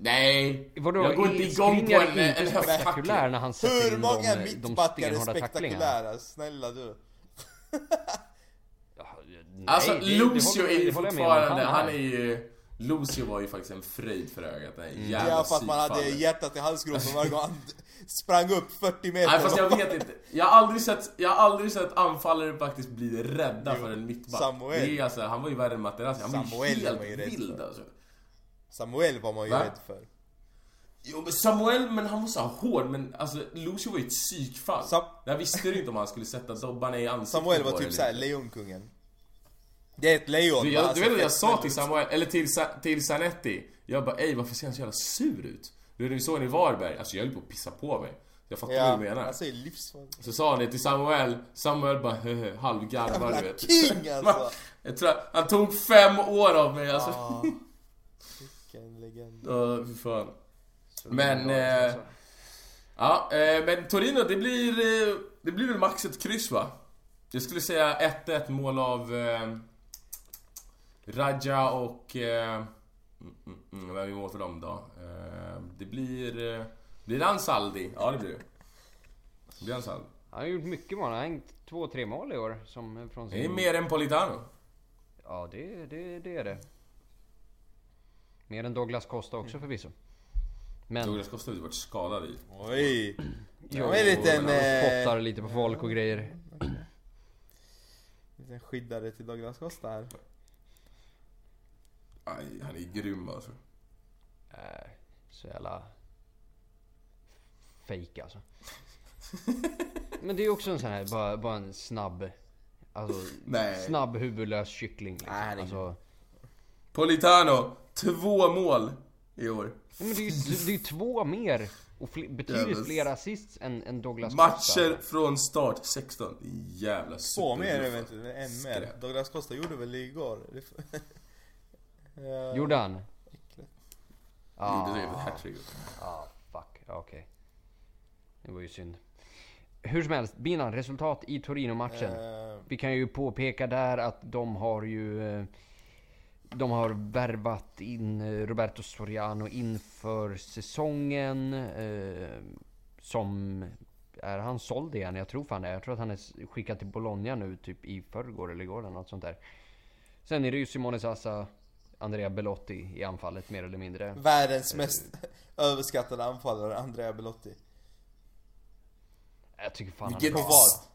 Nej! Vadå, jag går inte igång på en, en höfttackling. spektakulär när han sätter Hur många de, de mittbackar är spektakulära? Snälla du Ja, nej, Alltså det- Lucio är ju det fortfarande, han är ju... Lucio var ju faktiskt en fröjd för ögat, den Mm. jävla Ja för att man hade hjärtat i halsgropen varje gång han sprang upp 40 meter Nej fast jag vet inte. Jag har aldrig sett, jag har aldrig sett anfallare faktiskt bli rädda Jo, för en mittback. Samuel. Det är alltså, han var ju värre än Materazzi. Han var Samuel ju var helt ju rädd vild alltså. Samuel var man ju Va? rädd för Jo men Samuel, men han var så hård. Men alltså Lucio var ju ett psykfall. Sam- jag visste inte om han skulle sätta dobbarna i ansiktet Samuel var typ såhär lejonkungen Det är ett lejon Du, va? jag, Alltså, du vet vad jag sa till. Samuel, eller till, Sa- till Zanetti? Jag bara ey varför ser han så jävla sur ut? Du vet vi såg honom i Varberg, alltså jag höll på att pissa på mig. Jag fattar Ja, vad du menar. alltså Så sa han det till Samuel, Samuel bara höhö, halvgarvar du vet. King alltså! [laughs] Jag tror att han tog fem år av mig alltså. Ah, [laughs] legend Ja, fy fan. Men, eh, alltså. Ja, eh, men Torino det blir, eh, det blir väl max ett kryss va? Jag skulle säga 1-1 mål av eh, Raja och... Eh, mm, mm, mm, vem är mål för dem då? Eh, det blir... Blir det Ansaldi? Ja det blir det. Det blir Ansaldi. Han har gjort mycket mål. Han har hängt två, tre mål i år. Som från sin... Det är mer än Politano. Ja, det, det, det är det. Mer än Douglas Costa också förvisso. Men... Douglas Costa har ju varit skadad i. Oj! Jo, Jag är lite en... han Eh, spottar lite på folk och grejer. liten skyddare till Douglas Costa här Aj, han är grym alltså. Äh, så jävla... Fake alltså. [laughs] Men det är också en sån här, bara, bara en snabb... Alltså, Nej. snabb huvudlös kyckling liksom. Nej, det är alltså, Politano, två mål i år. ja, men det är ju det är två mer och fl- betydligt Jävlar. fler assists än, än Douglas Matcher Costa. från start 16. Jävla Två mer superbluffar. eventuellt, en mer. Douglas Costa gjorde väl igår? [laughs] Ja. Gjorde han? Äckligt. Gjorde det med hattrick. Ah, fuck. Ja, Okej. Det var ju synd. Hur som helst, Binan, resultat i Torino-matchen. Eh, Vi kan ju påpeka där att de har ju... eh, De har värvat in eh, Roberto Soriano inför säsongen. Eh, som är han såld igen? Jag tror fan det. Jag tror att han är skickad till Bologna nu typ i förrgår eller igår eller något sånt där. Sen är det ju Simone Sassa, Andrea Belotti i anfallet mer eller mindre. Världens mest [laughs] överskattade anfallare, Andrea Belotti. Jag tycker fan Vilket... han På vad?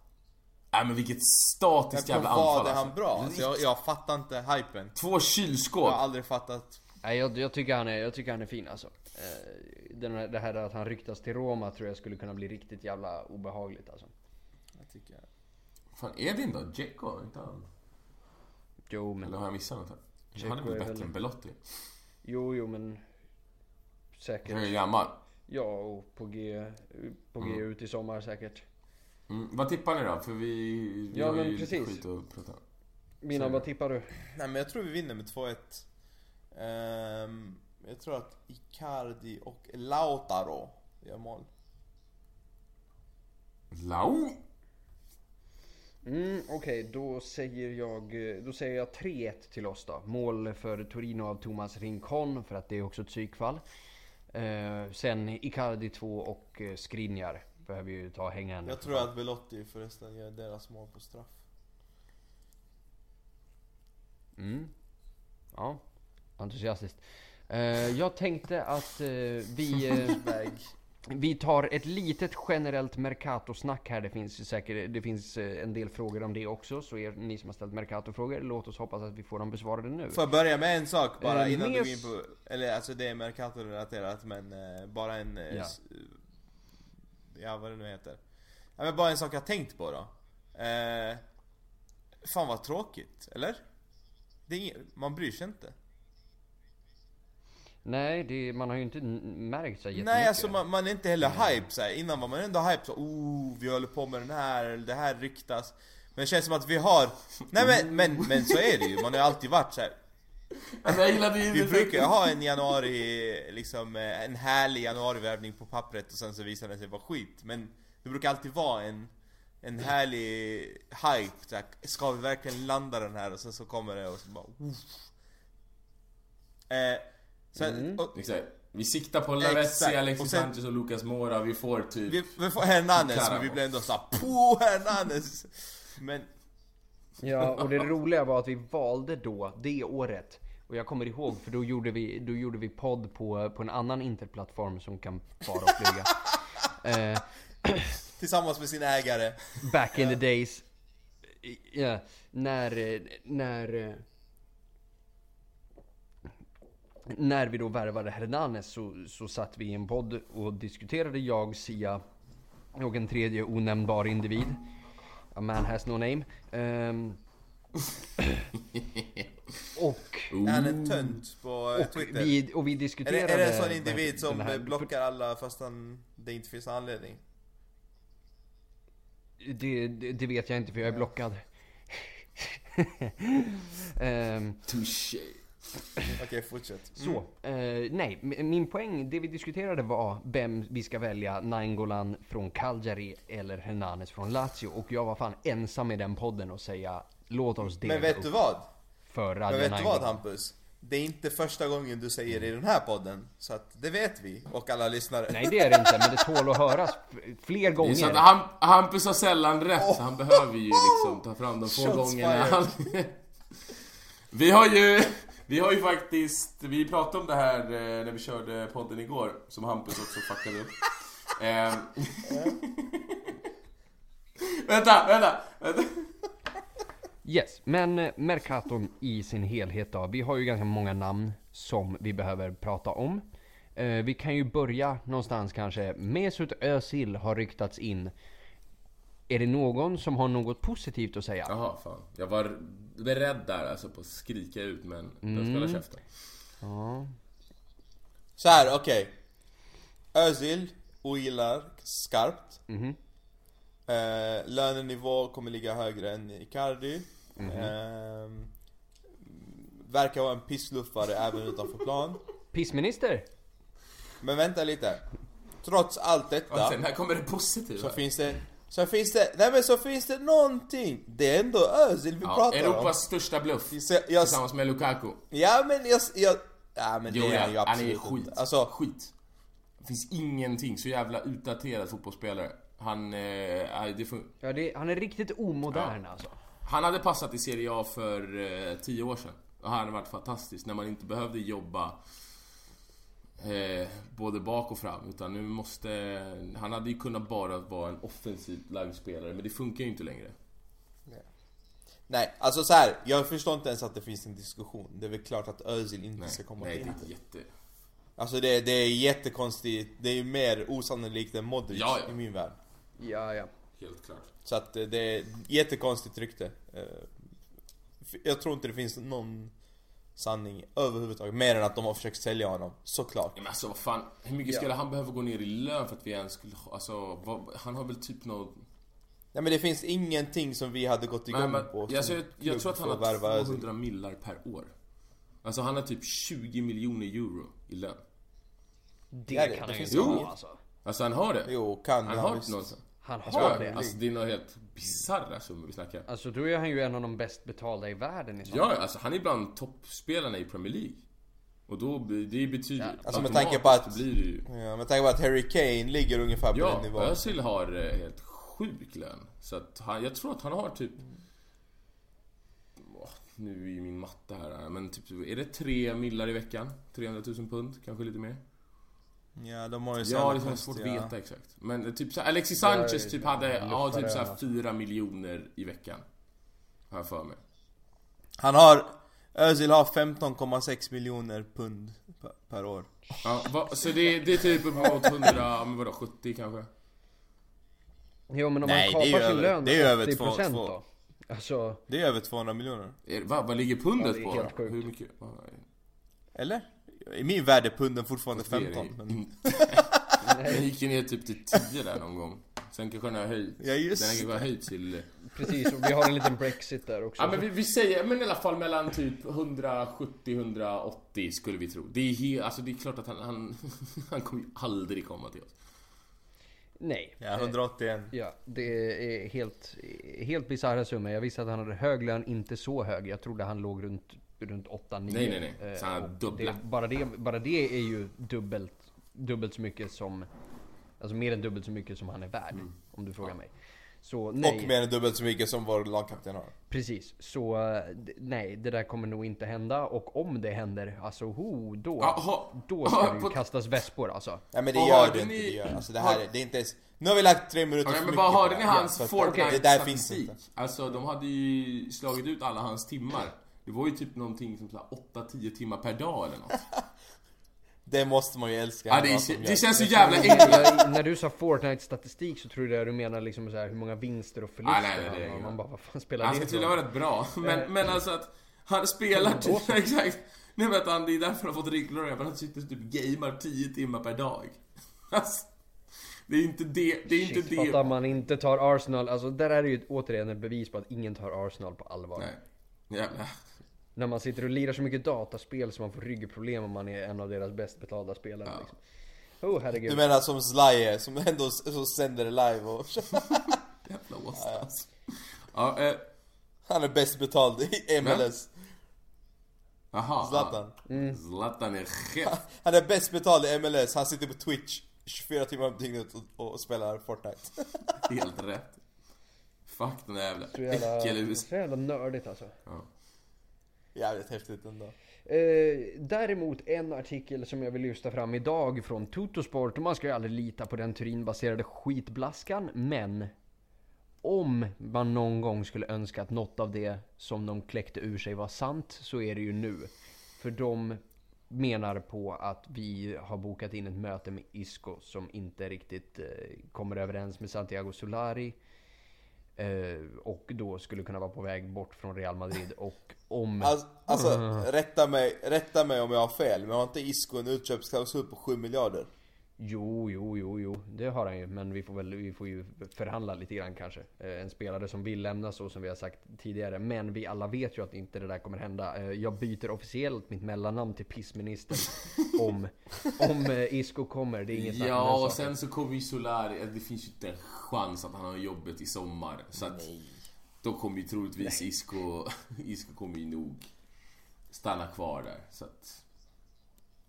Nej men vilket statiskt jävla vad anfall är han alltså. bra? Alltså, jag, jag fattar inte hypen. Två Jag har kylskåp. aldrig fattat. Nej, jag, jag, tycker han är, jag tycker han är fin alltså. Eh, den, här- det här att han ryktas till Roma tror jag skulle kunna bli riktigt jävla obehagligt alltså. Jag tycker... Fan, Edin då? Dzeko? Inte han? Jo men, Eller har jag missat något här? Dzeko Han är väl är bättre väl- än Belotti? jo jo men... Han Säkert. är ju gammal. Ja och på G, på G ut i sommar säkert. Mm. Vad tippar ni då? För vi, vi Ja, har men ju precis. skit att prata. Mina, vad tippar du? Nej men jag tror vi vinner med 2-1. Ehm, jag tror att Icardi och Lautaro gör mål. Lau! Mm, Okej, då säger jag Då säger jag 3-1 till oss då. Mål för Torino av Thomas Rincon för att det är också ett psykfall. Eh, sen Icardi 2 och eh, Skriniar behöver ju ta hängen. Jag tror att Belotti förresten gör deras mål på straff. Mm. Ja, entusiastiskt. Eh, jag tänkte att eh, vi, eh, vi tar ett litet generellt Mercato-snack här. Det finns säkert det finns eh, en del frågor om det också. Så er, ni som har ställt Mercato-frågor, låt oss hoppas att vi får dem besvarade nu. Får jag börja med en sak bara Eh, innan du går in på... Eller alltså det är Mercato-relaterat men eh, bara en... eh, Ja. Ja vad det nu heter. Ja, men bara en sak jag tänkt på då. Eh, fan vad tråkigt, eller? Det är ing- man bryr sig inte. Nej, det, man har ju inte märkt så jättemycket. Nej alltså man, man är inte heller hype så här. Innan var man ändå hype så oh vi håller på med den här, eller det här ryktas Men det känns som att vi har Nej men, men, men så är det ju, man har ju alltid varit så här. Alltså, jag gillade ju Vi brukar ha en januari, liksom eh, en härlig januarivärvning på pappret och sen så visar det sig vara skit Men det brukar alltid vara en en härlig hype, så här, ska vi verkligen landa den här? Och sen så kommer det och så bara uff. Eh, sen, Mm. och, Exakt. Vi siktar på Lavezzi, Exakt. Alexis Och sen- Sanchez och Lucas Mora. Vi får typ... Vi, vi får Hernanes, Caramo. men vi blir ändå såhär på Hernanes! Men, Ja, och det roliga var att vi valde då, det året. Och jag kommer ihåg, för då gjorde vi, då gjorde vi podd på, på en annan internetplattform som kan fara och flyga. [laughs] Eh, tillsammans med sin ägare. back in the days. Ja, när, när... När vi då värvade Hernanes så, så satt vi i en podd och diskuterade jag, Sia och en tredje onämnbar individ. A man has no name. Ehm, [laughs] [laughs] och Är han en tönt på och Twitter? vi, och vi är, det, diskuterade... är det en sån individ som här- blockar alla fast han, det inte finns anledning? Det, det, det vet jag inte för jag är blockad. [laughs] Ehm, Touché. Okej, fortsätt. så, eh, nej, min poäng, det vi diskuterade var vem vi ska välja, Nainggolan från Cagliari eller Hernanes från Lazio. Och jag var fan ensam i den podden och säga låt oss dela Men vet upp du vad? För Men Radio vet du vad. Hampus? Det är inte första gången du säger det i den här podden. Så att det vet vi, och alla lyssnare. Nej det är det inte, men det tål att höras fler Det är så att gånger. Ham- Hampus har sällan rätt, så han behöver ju liksom ta fram de få Shots gångerna han... [laughs] Vi har ju... Vi har ju faktiskt, vi pratade om det här eh, när vi körde podden igår, som Hampus också fuckade upp. Ehm. [laughs] vänta, vänta, vänta. Yes, men eh, Mercaton i sin helhet då. Vi har ju ganska många namn som vi behöver prata om. Eh, vi kan ju börja någonstans kanske. Mesut Özil har ryktats in. Är det någon som har något positivt att säga? Jaha, fan. Jag var beredd där alltså på att skrika ut, men jag ska hålla käften. Ja. Så här, okej. Özil ogillar skarpt. Mhm. Eh, lönenivå kommer ligga högre än Icardi. Eh, verkar vara en pissluffare även utanför plan. Pissminister? Men vänta lite. Trots allt Och detta sen, här kommer det positiva. så finns det så finns det, nej men så finns det någonting. Det är ändå Özil vi ja, pratar Europas största bluff. om. Så jag, Tillsammans med Lukaku. ja men jag, jag ja men Jo, det är han ju han är absolut skit. Alltså, skit. Det finns ingenting. Så jävla utdaterad fotbollsspelare. Han, eh, nej, det fun- Ja, det, han är riktigt omodern alltså. han hade passat i Serie A för eh, tio år sedan. Och han hade varit fantastisk när man inte behövde jobba eh, både bak och fram. Utan nu måste... Han hade ju kunnat bara vara en offensiv lagspelare, men det funkar ju inte längre. Nej, alltså så här. jag förstår inte ens att det finns en diskussion. Det är väl klart att Özil inte Nej, ska komma nej till det är jätte... Alltså det, det är jättekonstigt. Det är ju mer osannolikt än Modric Ja, ja. i min värld. Ja, ja. Helt klart. Så att eh, det är jättekonstigt rykte. Eh, Jag tror inte det finns någon sanning överhuvudtaget. Mer än att de har försökt sälja honom. Såklart. Ja, men alltså vad fan, hur mycket Ja. skulle han behöva gå ner i lön för att vi ens skulle. Alltså, vad, han har väl typ något... Nej men det finns ingenting som vi hade gått igång Men, men, på jag, som jag, jag tror att han har Özil. 200 millar per år. Alltså han har typ 20 miljoner euro i lön. Det det- kan det han ju inte ha alltså. Alltså han har det. Jo, kan han han har något. Han Jag har det. Alltså det är något helt bisarra summor vi snackar. Alltså då är han ju en av de bäst betalda i världen i så Ja, alltså han är bland toppspelarna i Premier League. Och då, det betyder Ja. Alltså, med tanke på att- blir det ju... Ja, men tänk på att Harry Kane ligger ungefär på Ja, den nivån. Özil har eh, helt sjuk lön. Så att han, jag tror att han har typ... Åh, nu är ju min matte här, men typ, är det tre millar i veckan? 300 000 pund, kanske lite mer? Ja, de har ju Ja, det är svårt att konstiga- veta exakt. Men typ så Alexis Sanchez typ hade, ja typ så här luftfararna. 4 miljoner i veckan. Har jag för mig. Han har... Özil har 15,6 miljoner pund per, år. Ja, va, så det, det är typ uppåt 100, men vadå, 70 kanske? Jo men om Nej, man kapar sin lön det är över 80% två- då. Alltså, Det är över 200 miljoner. Va, vad ligger pundet Ja, på sjukt. Hur mycket? Eller? I min värld är punden fortfarande det är det 15. ju Men... Den [laughs] gick ju ner typ till 10 där någon gång. Sen kanske den har höjt. Ja, just Den har det. kanske höjt till... precis. Och vi har en liten Brexit där också. Ja men vi, vi säger, men i alla fall mellan typ 170-180 skulle vi tro. Det är helt, alltså det är klart att han, han, [laughs] han kommer ju aldrig komma till oss. Nej. Ja, 181. Ja, det är helt, helt bisarra summor. Jag visste att han hade hög lön, inte så hög. Jag trodde han låg runt, runt 8-9. Nej, nej, nej. Så han dubbla. det, bara, det, bara det är ju dubbelt, dubbelt så mycket som... Alltså mer än dubbelt så mycket som han är värd. Mm. Om du frågar mig. Så nej. Och mer än dubbelt så mycket som vår lagkapten har. Precis, så eh, nej, det där kommer nog inte hända. Och om det händer, alltså ho, då, Ja, ha- då ska ha- det ju kastas vespor alltså. Ja men det gör det inte, ni- det gör. Alltså det här är, det är inte ens... Nu har vi lagt tre minuter Ja, för men på hörde det ni här. hans För att- Fortnite Det där finns statistik? inte. Alltså de hade ju slagit ut alla hans timmar. Det var ju typ någonting som så här 8-10 timmar per dag eller något. [laughs] Det måste man ju älska. Ja, det, är, det känns så jävla enkelt. när du sa Fortnite-statistik så trodde jag du menar liksom så här, hur många vinster och förluster Ah, nej, nej, det är han har. Man bara, vad fan spelar Han det ska tydligen vara rätt bra. Men, men alltså att han spelar typ, [laughs] exakt. Nu vet han, det är därför han har fått rygglar över. Han sitter typ gamer 10 timmar per dag. [laughs] Alltså, det är inte det, det är inte Shit, det. fatta man inte tar Arsenal, alltså där är det ju återigen ett bevis på att ingen tar Arsenal på allvar. Nej. Jävlar. När man sitter och lirar så mycket dataspel så man får ryggproblem om man är en av deras bäst betalda spelare Ja. liksom. Oh herregud. Du menar som Slaye, som ändå som sänder live och... [laughs] Jävla åsna alltså. Ja, eh, Han är bäst betald i MLS. aha. Zlatan. Mm. Zlatan är chef. Han är bäst betald i MLS, han sitter på Twitch 24 timmar om dygnet och, och spelar Fortnite. Helt rätt. Fuck den där jävla Så jävla, äckelhus. så jävla nördigt alltså. Jävligt häftigt ändå. Eh, däremot en artikel som jag vill lyfta fram idag från Tutosport. Man ska ju aldrig lita på den Turinbaserade skitblaskan. Men om man någon gång skulle önska att något av det som de kläckte ur sig var sant så är det ju nu. För de menar på att vi har bokat in ett möte med Isco som inte riktigt eh, kommer överens med Santiago Solari. Eh, och då skulle kunna vara på väg bort från Real Madrid. Och om... Alltså, alltså [laughs] rätta, mig, rätta mig om jag har fel, men har inte Isco en utköpsklausul på 7 miljarder? Jo, jo, jo, jo, det har han ju. Men vi får väl vi får ju förhandla lite grann kanske. Eh, En spelare som vill lämna så som vi har sagt tidigare. Men vi alla vet ju att inte det där kommer hända. Eh, Jag byter officiellt mitt mellannamn till pissministern [laughs] om, om eh, Isco kommer. Det är inget Ja, och sen så kommer ju Solari, det finns ju inte en chans att han har jobbet i sommar. Så att då kommer ju troligtvis Isco, [laughs] Isco kommer ju nog stanna kvar där. Så att,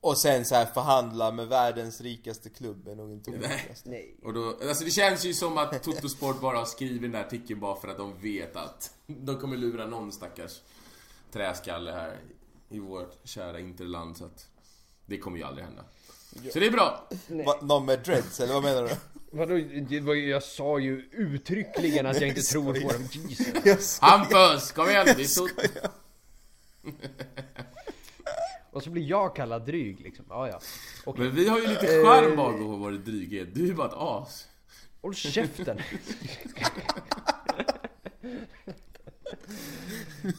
Och sen så här förhandla med världens rikaste klubb är nog inte omöjligt. Nej. Och då, alltså det känns ju som att Totosport bara har skrivit den där artikeln bara för att de vet att de kommer lura någon stackars träskalle här i vårt kära interland så att det kommer ju aldrig hända. Så det är bra. Va, någon med dreads eller vad menar du? Vadå, det var ju, jag sa ju uttryckligen att jag inte Jag tror på dem. Jesus. Jag. Hampus, kom igen! Det är. [laughs] Och så blir jag kallad dryg liksom. Ja, ja. Okej. Men vi har ju lite charm bakom vår dryghet. Du är bara ett as. Håll käften! [laughs]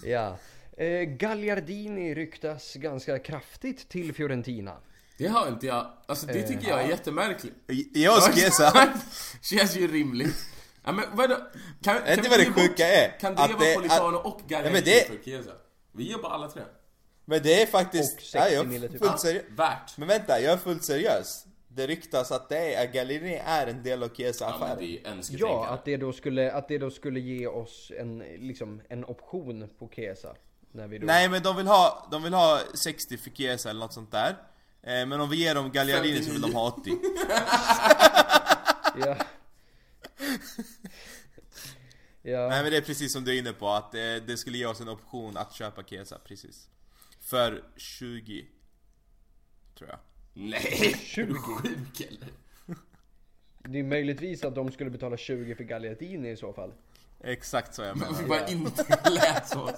ja. Eh, Gagliardini ryktas ganska kraftigt till Fiorentina. Det har inte jag. Alltså det tycker jag är jättemärkligt. Ge oss Chiesa. Känns ju rimligt. Ja, men vadå? Kan, kan inte vi vad det ge bort- sjuka är? Kan det Att vara Politano och Gagliardini det- för Chiesa? Vi ger bara alla tre. Men det är faktiskt... Och 60 ja, jag är typ. fullt Ja, seriös. värt. Men vänta, jag är fullt seriös. Det ryktas att det är, Gallerini är en del av Ja, men Chiesa-affären. det är önsketänkande. Ja, att det då skulle, att det då skulle ge oss en, liksom, en option på Kesa. När vi då... Nej men de vill ha, de vill ha 60 för Chiesa eller något sånt där. Eh, Men om vi ger dem Gagliardini så vill de ha 80. Ja. ja. Nej men det är precis som du är inne på, att eh, det skulle ge oss en option att köpa Chiesa, precis. För 20. Tror jag. Nej! 20. Är du sjuk eller? [laughs] Det är möjligtvis att de skulle betala 20 för Gagliardini i så fall. Exakt så jag menar. fick bara inte lät så.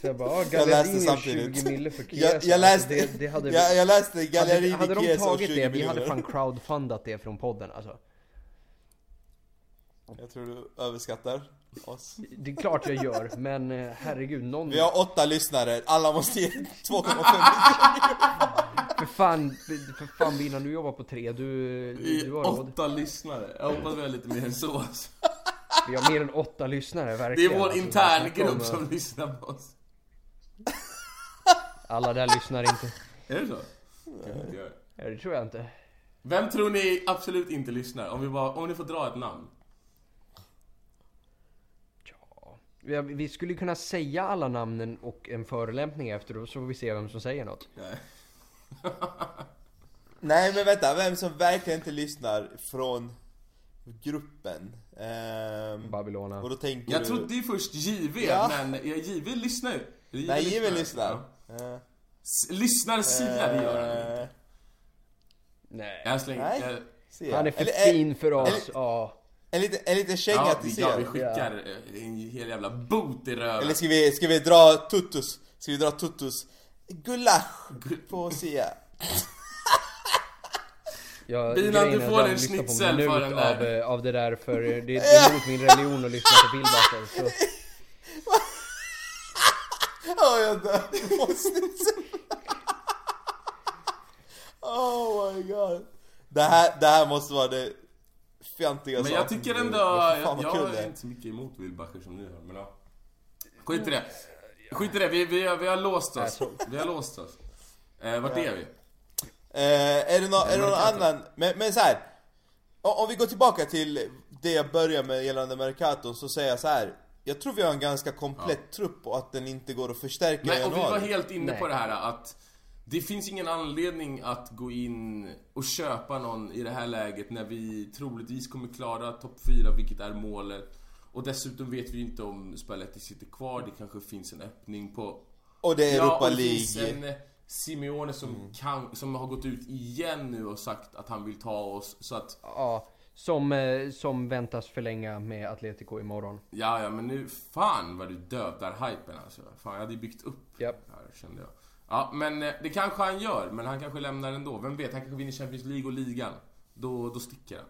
Så jag bara, och samtidigt. 20 mille för Chiesa. Jag, jag läste, Alltså, det, det hade, jag, jag läste hade, Gagliardini, hade de tagit 20 det, vi hade fan crowdfundat det från podden alltså. Jag tror du överskattar oss. Det är klart jag gör, men eh, herregud, någon... Vi har åtta lyssnare, alla måste ge 2,5 För fan, för fan innan du jobbar på tre, du, du har är råd. åtta lyssnare. Jag hoppas vi har lite mer än så. alltså. Vi har mer än åtta lyssnare, Det verkligen. är vår Alltså, interngrupp som lyssnar på oss. Alla där lyssnar inte. Är det så? Ja, Det tror jag inte. Vem tror ni absolut inte lyssnar? Om, vi bara, om ni får dra ett namn. Ja. Vi- skulle kunna säga alla namnen och en förolämpning efteråt, så får vi se vem som säger något. Nej. [laughs] Nej men vänta, vem som verkligen inte lyssnar från gruppen? Ehm, Babylona. och då tänker Jag du... trodde ju först JV, Ja. men JV lyssnar ju. Nej, Jive lyssnar. Ja. Eh, Lyssnar Sia, det gör han inte. eh, Nej. Jag slänger... Nej. jag- Sia. Han är för Eller, eh, fin för oss, eller- ja. En liten, en liten känga Ja, till ja, vi skickar eh, en hel jävla boot i röven. Eller ska vi, ska vi dra tuttus? Ska vi dra tuttus? Gulasch på Sia. Jag, grejen du får en schnitzel för den där. Av, eh, av det där, för det, det är emot min religion att lyssna på. Så [laughs] Åh jag dör, jag måste inte [laughs] Oh my god. Det här, det här måste vara det fjantiga Men jag tycker ändå... Fan Jag, jag är. inte så mycket emot Wilbacher som ni har, men ja. Skit i det. Skit i det, vi, vi, har, vi har låst oss. Vi har låst oss. Eh, vart är vi? Eh, är det, nå- är det någon Mercato. annan, men, men så här. Om vi går tillbaka till det jag började med gällande Mercaton så säger jag så här. Jag tror vi har en ganska komplett trupp och att den inte går att förstärka i Nej, och vi januari. var helt inne Nej. på det här att det finns ingen anledning att gå in och köpa någon i det här läget när vi troligtvis kommer klara topp 4, vilket är målet. Och dessutom vet vi inte om Spalletti sitter kvar, det kanske finns en öppning på... Och det är Ja, Europa och det finns League. en Simeone som, kan, som har gått ut igen nu och sagt att han vill ta oss, så att... ja, som, eh, som väntas förlänga med Atletico imorgon. Ja, ja, men nu... Fan vad du dödar hypen alltså. Fan, jag hade ju byggt upp det här, kände jag. Ja, men eh, det kanske han gör, men han kanske lämnar ändå. Vem vet, han kanske vinner Champions League och ligan. Då, då sticker han.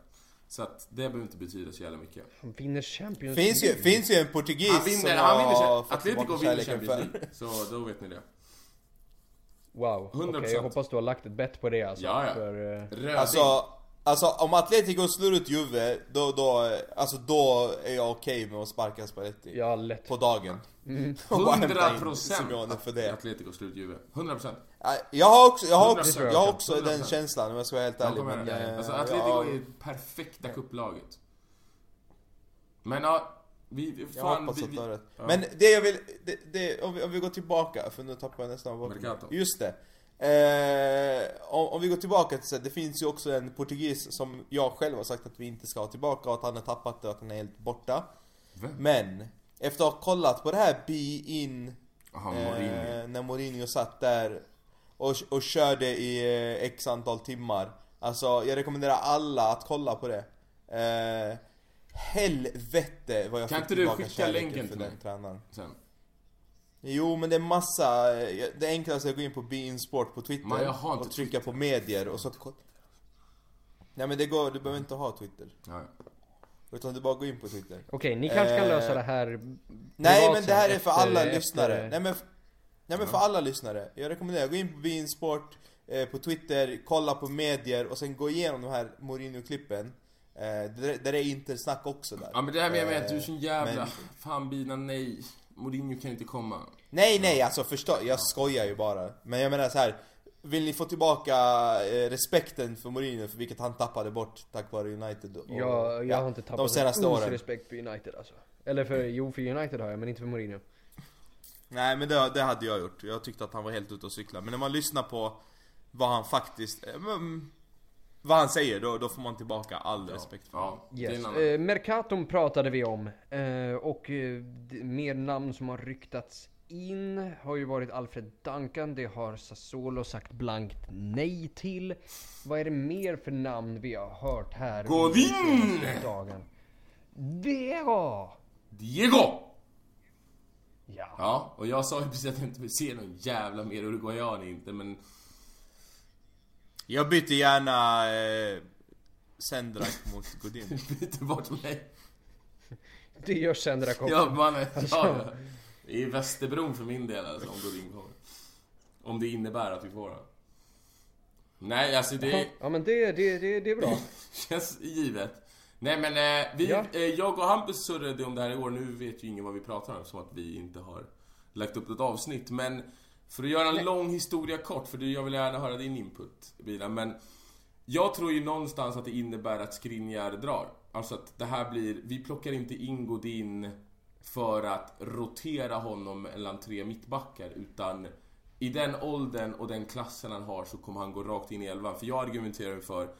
Så att det behöver inte betyda så jävla mycket. Han vinner Champions Finns ju, League. finns ju en portugis Han vinner, som han vinner, har Cha- fått Atletico vinner Champions. League. Så då vet ni det. Wow, okej 100%. jag hoppas du har lagt ett bett på det alltså. Ja, ja. För, Röding. Alltså, alltså om Atletico slår ut Juve, då, då, alltså, då är jag okej med att sparka Spalletti. ja, lätt. På dagen. [laughs] In 100% Simeone för det. Atletico slut Juve. 100%. Nej, Jag har också, jag har 100%. också, jag jag har också. den 100%. känslan om jag ska vara helt ärlig. Men, eh, Alltså Atletico ja, är perfekta kupplaget. Men ja, Vi, Jag fan, hoppas vi, att du har rätt. ja. Men det jag vill, det, det, om, vi, om vi går tillbaka, för nu tappar jag nästan bort Mercato. Just det. Eh, om, om vi går tillbaka till det finns ju också en portugis som jag själv har sagt att vi inte ska ha tillbaka och att han har tappat det och att han är helt borta. Vem? Men, efter att ha kollat på det här Be In Aha, Mourinho. Eh, när Mourinho satt där och, och körde i eh, x antal timmar. Alltså jag rekommenderar alla att kolla på det. Eh, helvete vad jag Kan fick inte du tillbaka skicka länken för till den mig? tränaren. Sen. Jo men det är massa, eh, det enklaste är att gå in på Bein Sport på Twitter Men jag har inte och trycka på medier och så Nej men det går, du behöver inte ha Twitter. Ja. Utan du bara går in på Twitter. Okej, ni kanske kan Eh, lösa det här Nej men det här är för efter- alla efter- lyssnare. Nej men, nej men för alla lyssnare. Jag rekommenderar, gå in på Bein Sport eh, på Twitter, kolla på medier och sen gå igenom de här Mourinho-klippen. Eh, där, där är intersnack också där. ja men det här menar jag med att du är så Eh, jävla... men- Fan Bina, nej. Mourinho kan inte komma. Nej nej alltså förstå, jag skojar ju bara. Men jag menar så här. Vill ni få tillbaka eh, respekten för Mourinho, för vilket han tappade bort tack vare United och, Jag, jag ja, har inte tappat de senaste åren. respekt för United alltså. Eller för, jo för United har jag, men inte för Mourinho. Nej men det, det hade jag gjort. Jag tyckte att han var helt ute och cykla. Men när man lyssnar på vad han faktiskt... vad han säger, då, då får man tillbaka all respekt för honom. Ja, Yes. Eh, Mercaton pratade vi om. Eh, och eh, mer namn som har ryktats in har ju varit Alfred Duncan. Det har Sassuolo sagt blankt nej till. Vad är det mer för namn vi har hört här? Godin! Dagen? Vera! Diego! Ja. Ja, och jag sa ju precis att jag inte vill se någon jävla mer uruguayan inte, men... Jag byter gärna eh, Sendrak mot Godin. [laughs] Byter bort mig. Det gör Sendrak också. Ja, man, ja, ja. Det är Västerbron för min del alltså, om Godin kommer. Om det innebär att vi får den. Nej, alltså det Ja men det, det, det, det är bra. [laughs] känns givet. Nej men eh, vi, Ja. eh, jag och Hampus surrade om det här i år. Nu vet ju ingen vad vi pratar om, som att vi inte har lagt upp ett avsnitt. Men för att göra en lång historia kort, för du, jag vill gärna höra din input, Bilan. Men jag tror ju någonstans att det innebär att Skriniar drar. Alltså att det här blir, vi plockar inte in Godin för att rotera honom mellan tre mittbackar, utan i den åldern och den klassen han har så kommer han gå rakt in i elvan. För jag argumenterar för,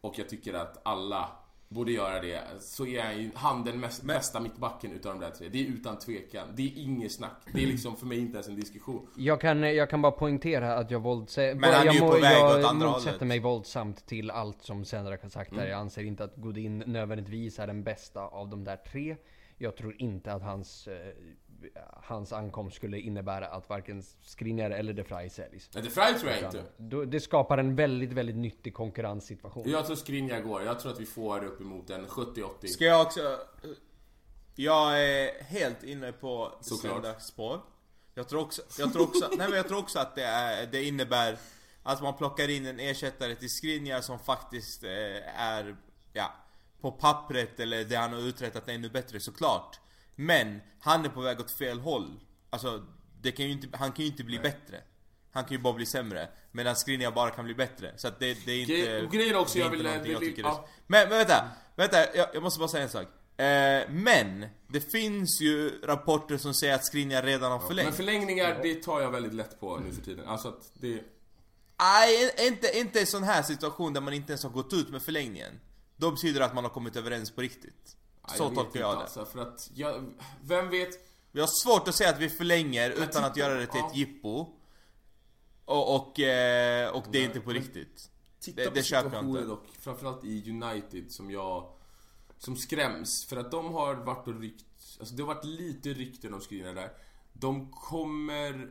och jag tycker att alla borde göra det, så är han ju han den mest, bästa mittbacken utav de där tre. Det är utan tvekan. Det är inget snack. Det är liksom för mig inte ens en diskussion. Jag kan, jag kan bara poängtera att jag våldsätter... Men han är jag ju må- på väg jag åt andra motsätter hållet. mig våldsamt till allt som Sendrak har sagt Mm. där. Jag anser inte att Godin nödvändigtvis är den bästa av de där tre. Jag tror inte att hans, eh, hans ankomst skulle innebära att varken Skriniar eller De Vrij säljs. Nej, det Frey tror jag inte. Då- Det skapar en väldigt, väldigt nyttig konkurrenssituation. Jag tror Skriniar går. Jag tror att vi får uppemot en 70-80. Ska jag också... Jag är helt inne på Såklart. Sendraks spår. Jag tror också, jag tror också, nej men jag tror också att det, är, det innebär att man plockar in en ersättare till Skriniar som faktiskt eh, är, ja, på pappret eller det han har uträttat ännu bättre såklart. Men han är på väg åt fel håll. Alltså, det kan ju inte, han kan ju inte bli bättre. Han kan ju bara bli sämre. Medan Skriniar bara kan bli bättre. Så att det, det är inte... Gre- grejen också, är jag vill- någonting jag vill- tycker ja. men, men vänta, vänta, jag, jag måste bara säga en sak. Eh, men, det finns ju rapporter som säger att Skriniar redan har förlängt. Men förlängningar, det tar jag väldigt lätt på nu för tiden. Alltså att det... Nej, inte, inte i sån här situation där man inte ens har gått ut med förlängningen. Då betyder det att man har kommit överens på riktigt. Så vet tolkar jag det. Alltså, för att jag, vem vet? Vi har svårt att säga att vi förlänger utan titta, att göra det till ja. ett jippo. Och, och, eh, och det är Nej, inte på riktigt. Titta Det- på det jag situationen dock, framförallt i United som jag... Som skräms, för att de har varit och ryckt... Alltså det har varit lite rykten om skrivningar där. De kommer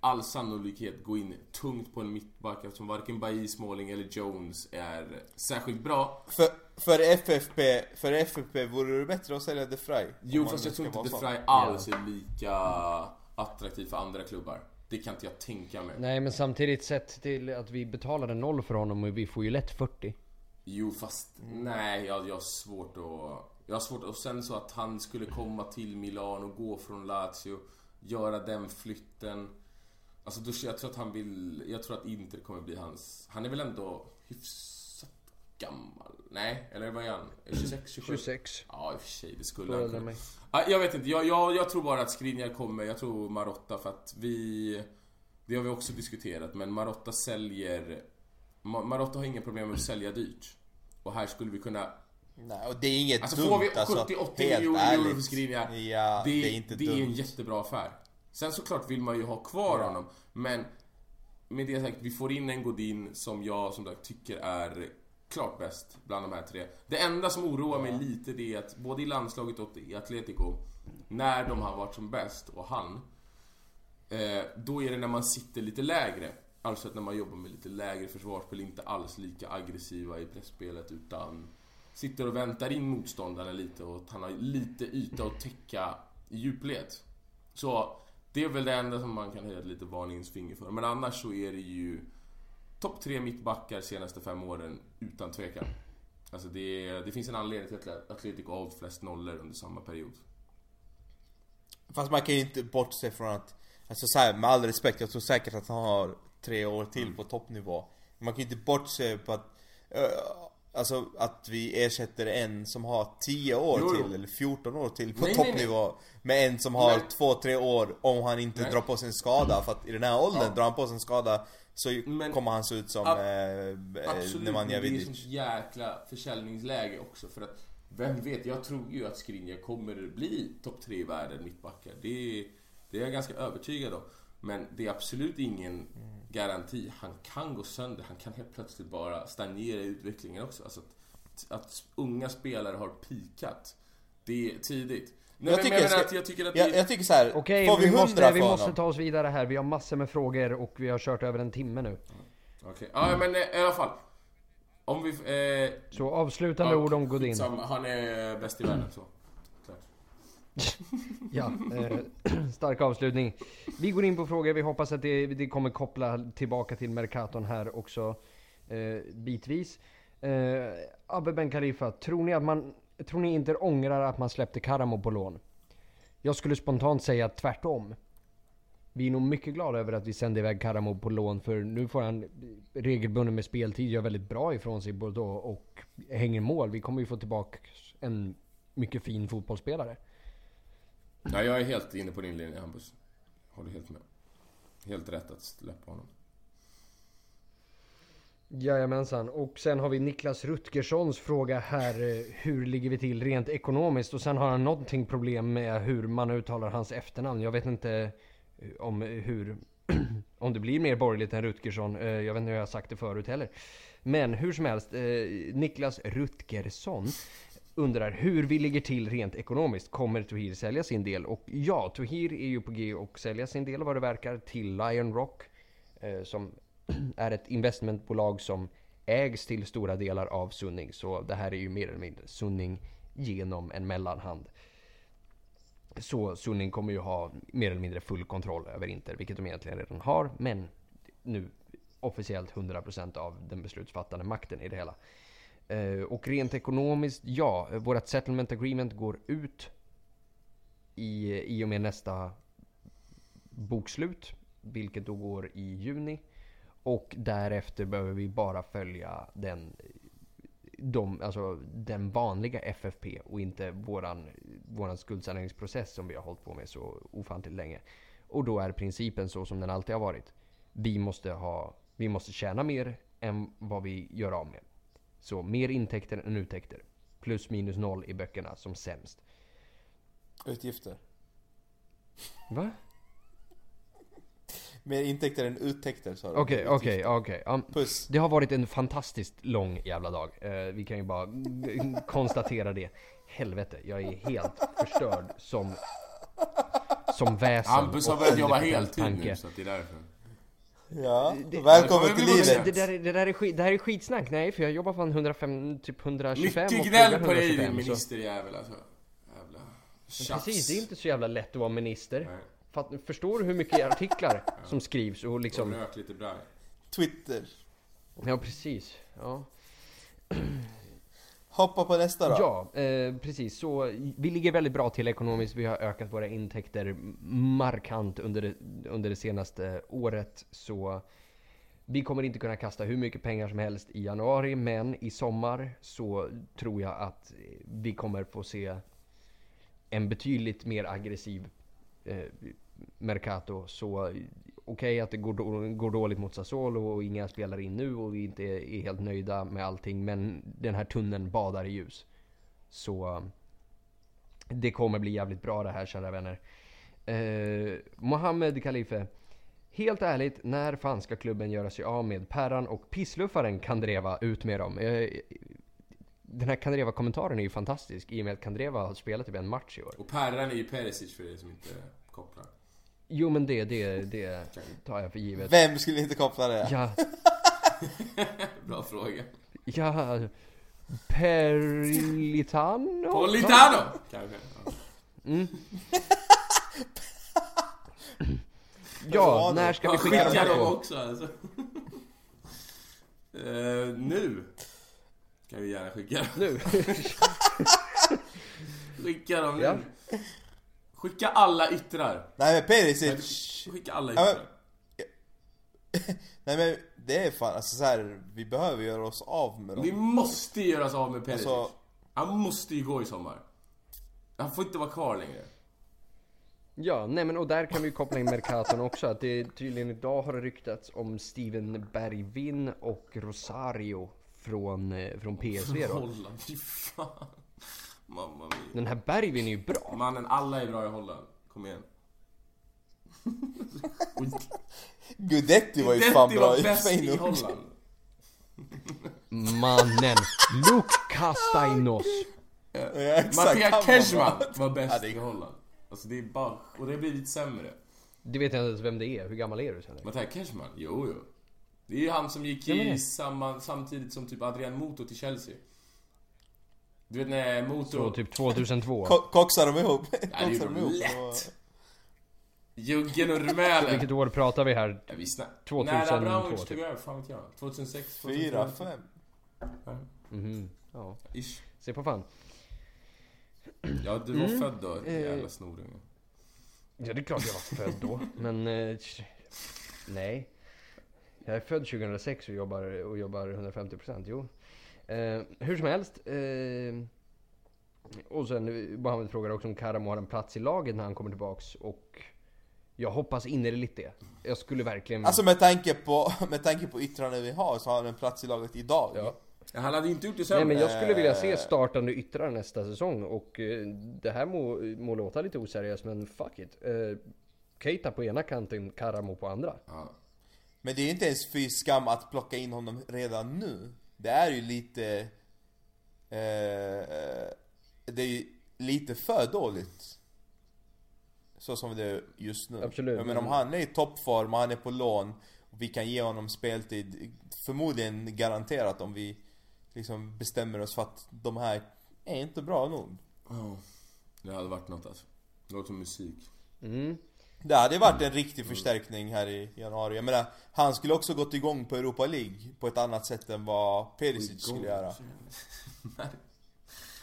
all sannolikhet gå in tungt på en mittback eftersom varken Bailly, Smalling eller Jones är särskilt bra. För, för FFP, för FFP vore det bättre att sälja De Frey? Jo fast jag tror inte vara De sån. Vrij alls är lika attraktiv för andra klubbar. Det kan inte jag tänka mig. Nej men samtidigt sett till att vi betalade noll för honom och vi får ju lätt 40. Jo fast nej, jag, jag har svårt att... Jag har svårt och sen så att han skulle komma till Milan och gå från Lazio, göra den flytten. Alltså då, jag tror att han vill, jag tror att Inter kommer bli hans, han är väl ändå hyfsat gammal. Nej, eller vad är han? 26, 27? 26. Ja, i och för sig, det skulle Står han kunna. mig. Ja, Jag vet inte, jag, jag, jag tror bara att Skriniar kommer, jag tror Marotta för att vi... Det har vi också diskuterat, men Marotta säljer... Ma- Marotta har inga problem med att sälja dyrt. Och här skulle vi kunna... Nej, och det är inget Alltså dumt får vi alltså, 70-80 helt miljoner euro för Skriniar, Ja, det, det, är inte det dumt. är en jättebra affär. Sen såklart vill man ju ha kvar Ja. honom, men med det sagt, vi får in en Godin som jag som sagt tycker är klart bäst bland de här tre. Det enda som oroar mig lite det är att både i landslaget och i Atletico, när de har varit som bäst och han, eh, då är det när man sitter lite lägre. Alltså att när man jobbar med lite lägre försvarsspel, inte alls lika aggressiva i pressspelet utan sitter och väntar in motståndaren lite och att han har lite yta att täcka i djupled. Så det är väl det enda som man kan höja ett lite varningens finger för. Men annars så är det ju topp tre mittbackar senaste fem åren utan tvekan. Alltså det, det finns en anledning till att Atletico har flest nollor under samma period. Fast man kan ju inte bortse från att, alltså så här, med all respekt, jag tror säkert att han har tre år till på toppnivå. Man kan ju inte bortse på att, alltså att vi ersätter en som har 10 år Jo, jo. till, eller 14 år till på Nej, nej, toppnivå. Med en som har Men- 2-3 år om han inte Nej. drar på sig en skada. För att i den här åldern, Ja. drar han på sig en skada så Men- kommer han se ut som Ab- eh, Absolut, men Nemanja det är ett Vidic. jäkla försäljningsläge också för att vem vet, jag tror ju att Skriniar kommer bli topp tre i världen mittbackar. Det det är jag ganska övertygad om. Men det är absolut ingen garanti. Han kan gå sönder, han kan helt plötsligt bara stagnera i utvecklingen också. Alltså att, att unga spelare har pikat, det är tidigt. Nej, Jag tycker jag, ska- att jag tycker att Jag, det, jag tycker så här, Okej, får vi vi, 100 måste, vi måste ta oss vidare här. Vi har massor med frågor och vi har kört över en timme nu. Okej, ja men eh, i alla fall. Om vi... Eh, Så avslutande ja, ord om Godin. Han är bäst i världen så. Ja, eh, [clears throat] stark avslutning. Vi går in på frågor. Vi hoppas att det, det kommer koppla tillbaka till Mercaton här också eh, bitvis. Eh, Abbe Ben Khalifa, tror ni att man, tror ni inte ångrar att man släppte Karamo på lån? Jag skulle spontant säga tvärtom. Vi är nog mycket glada över att vi sände iväg Karamo på lån för nu får han regelbunden med speltid, gör väldigt bra ifrån sig i Bordeaux och hänger mål. Vi kommer ju få tillbaka en mycket fin fotbollsspelare. Nej, jag är helt inne på din linje Hampus. Håller helt med. Helt rätt att släppa honom. Jajamensan. Och sen har vi Niklas Rutgerssons fråga här. Eh, hur ligger vi till rent ekonomiskt? Och sen har han någonting problem med hur man uttalar hans efternamn. Jag vet inte eh, om eh, hur... [clears throat] om det blir mer borgerligt än Rutgersson. Jag vet inte hur jag har sagt det förut heller. Men hur som helst. Niklas Rutgersson undrar hur vi ligger till rent ekonomiskt. Kommer Tohir sälja sin del? Och ja, Tohir är ju på G och sälja sin del vad det verkar till Lion Rock. eh, Som [clears throat] är ett investmentbolag som ägs till stora delar av Sunning. Så det här är ju mer eller mindre Sunning genom en mellanhand. Så Sunning kommer ju ha mer eller mindre full kontroll över Inter, vilket de egentligen redan har. Men nu officiellt 100% av den beslutsfattande makten i det hela. Eh, och rent ekonomiskt, ja, vårt settlement agreement går ut i, i och med nästa bokslut, vilket då går i juni. Och därefter behöver vi bara följa den, de, alltså den vanliga FFP och inte våran, våran skuldsaneringsprocess som vi har hållit på med så ofantligt länge. Och då är principen så som den alltid har varit. Vi måste, ha, vi måste tjäna mer än vad vi gör av med. Så mer intäkter än uttäkter. Plus minus noll i böckerna som sämst. Utgifter. Va? Mer intäkter än uttäkter sa du. Okej, okej, okej. Puss. Det har varit en fantastiskt lång jävla dag. Eh, vi kan ju bara konstatera det. Helvete, jag är helt förstörd som, som väsen. Hampus har börjat jobba heltid nu så att det är därför. Ja, Det- välkommen till livet. Det där, är- det, där är skit, det här är skitsnack. Nej, för jag jobbar fan 105, typ 125 Mycket och gnäll på dig din 125, så- ministerjävel alltså. Jävla tjafs. Precis, det är inte så jävla lätt att vara minister. Nej. Fatt, förstår du hur mycket artiklar [laughs] som skrivs och Som liksom... rök lite braj. Twitter. Ja, precis. Ja. [clears throat] Hoppa på nästa då. Ja, eh, precis. Så vi ligger väldigt bra till ekonomiskt. Vi har ökat våra intäkter markant under det, under det senaste året. Så Vi kommer inte kunna kasta hur mycket pengar som helst i januari, men i sommar så tror jag att vi kommer få se en betydligt mer aggressiv eh, Mercato. Så okay, att det går, då, går dåligt mot Sassuolo och inga spelar in nu och vi inte är, är helt nöjda med allting. Men den här tunneln badar i ljus. Så det kommer bli jävligt bra det här kära vänner. Eh, Mohammed Khalife. Helt ärligt, när fan ska klubben göra sig av med Perran och pissluffaren Kandreva ut med dem? Eh, den här Kandreva-kommentaren är ju fantastisk i och med att Kandreva har spelat typ en match i år. Och Perran är ju Perisic för er som inte kopplar. Jo men det, det, det tar jag för givet. Vem skulle inte koppla det? Ja, [laughs] Bra fråga. ja... Perlitano? Politano! Kanske. [laughs] Ja. Mm. Ja, när ska vi skicka Skicka dem dem på? också alltså. [laughs] Eh, nu. Kan vi gärna skicka dem. Nu? Skicka dem nu. Ja. Skicka alla yttrar. Nej men Perisic... Skicka alla men- yttrar. [laughs] Nej men det är fan, alltså så här, vi behöver göra oss av med dem. Vi måste göra oss av med Perisic. Alltså- Han måste ju gå i sommar. Han får inte vara kvar längre. Ja, nej men och där kan vi koppla in Mercaton också. Att det tydligen idag har ryktats om Steven Bergvin och Rosario från, eh, från PSV då. Holland, fy fan. Mamma mia. Den här Bergvin är ju bra. Mannen, alla är bra i Holland. Kom igen. [laughs] Gudetti var ju fan Detti bra var i bäst i. Holland. Mannen! Luke Castainos. Ja, exakt, Mattia var bra. var bäst Ja, det är- i Holland. Alltså det är bara... Och det har blivit sämre. Det vet jag inte ens vem det är. Hur gammal är du sen? Mattia Keshman? Jo, jo. Det är ju han som gick Ja, men i det- samma, samtidigt som typ Adrian Moto till Chelsea. Du vet när Moto... Så typ 2002. Ko- Koxar de ihop? Ju Koxar de ihop? lätt. Juggen och Rumälen. Vilket år pratar vi här? Ja, vi snack... 2002 När Abramovic typ. tog över, fan vet jag. 2006, 2007. Fyra, fem. Mhm. Ja, Ish. se på fan. Ja, du var Mm. född då, Eh. jävla snorunge. Ja, det är klart jag var född då. [laughs] Men... Eh, nej. Jag är född 2006 och jobbar, och jobbar 150%. Jo. Eh, hur som helst. Eh, och sen eh, Mohammed frågar också om Karamo har en plats i laget när han kommer tillbaks. Och jag hoppas innerligt det. Jag skulle verkligen... Alltså med tanke på, [laughs] med tanke på yttrarna vi har så har han en plats i laget idag. ja. Ja, Han hade inte gjort det Nej sämre. men jag skulle vilja Eh. se startande yttrar nästa säsong och eh, det här må, må låta lite oseriöst men fuck it. Eh, Keita på ena kanten, Karamo på andra. Ja. Men det är ju inte ens fy skam att plocka in honom redan nu. Det är ju lite... Eh, det är ju lite för dåligt. Så som det är just nu. Absolut. Ja, men om han är i toppform och han är på lån och vi kan ge honom speltid, förmodligen garanterat om vi liksom bestämmer oss för att de här är inte bra nog. Ja. Det hade varit något alltså. Det låter som musik. Mm. Det hade varit en riktig förstärkning här i januari. Jag menar, han skulle också gått igång på Europa League på ett annat sätt än vad Perisic skulle göra. [laughs]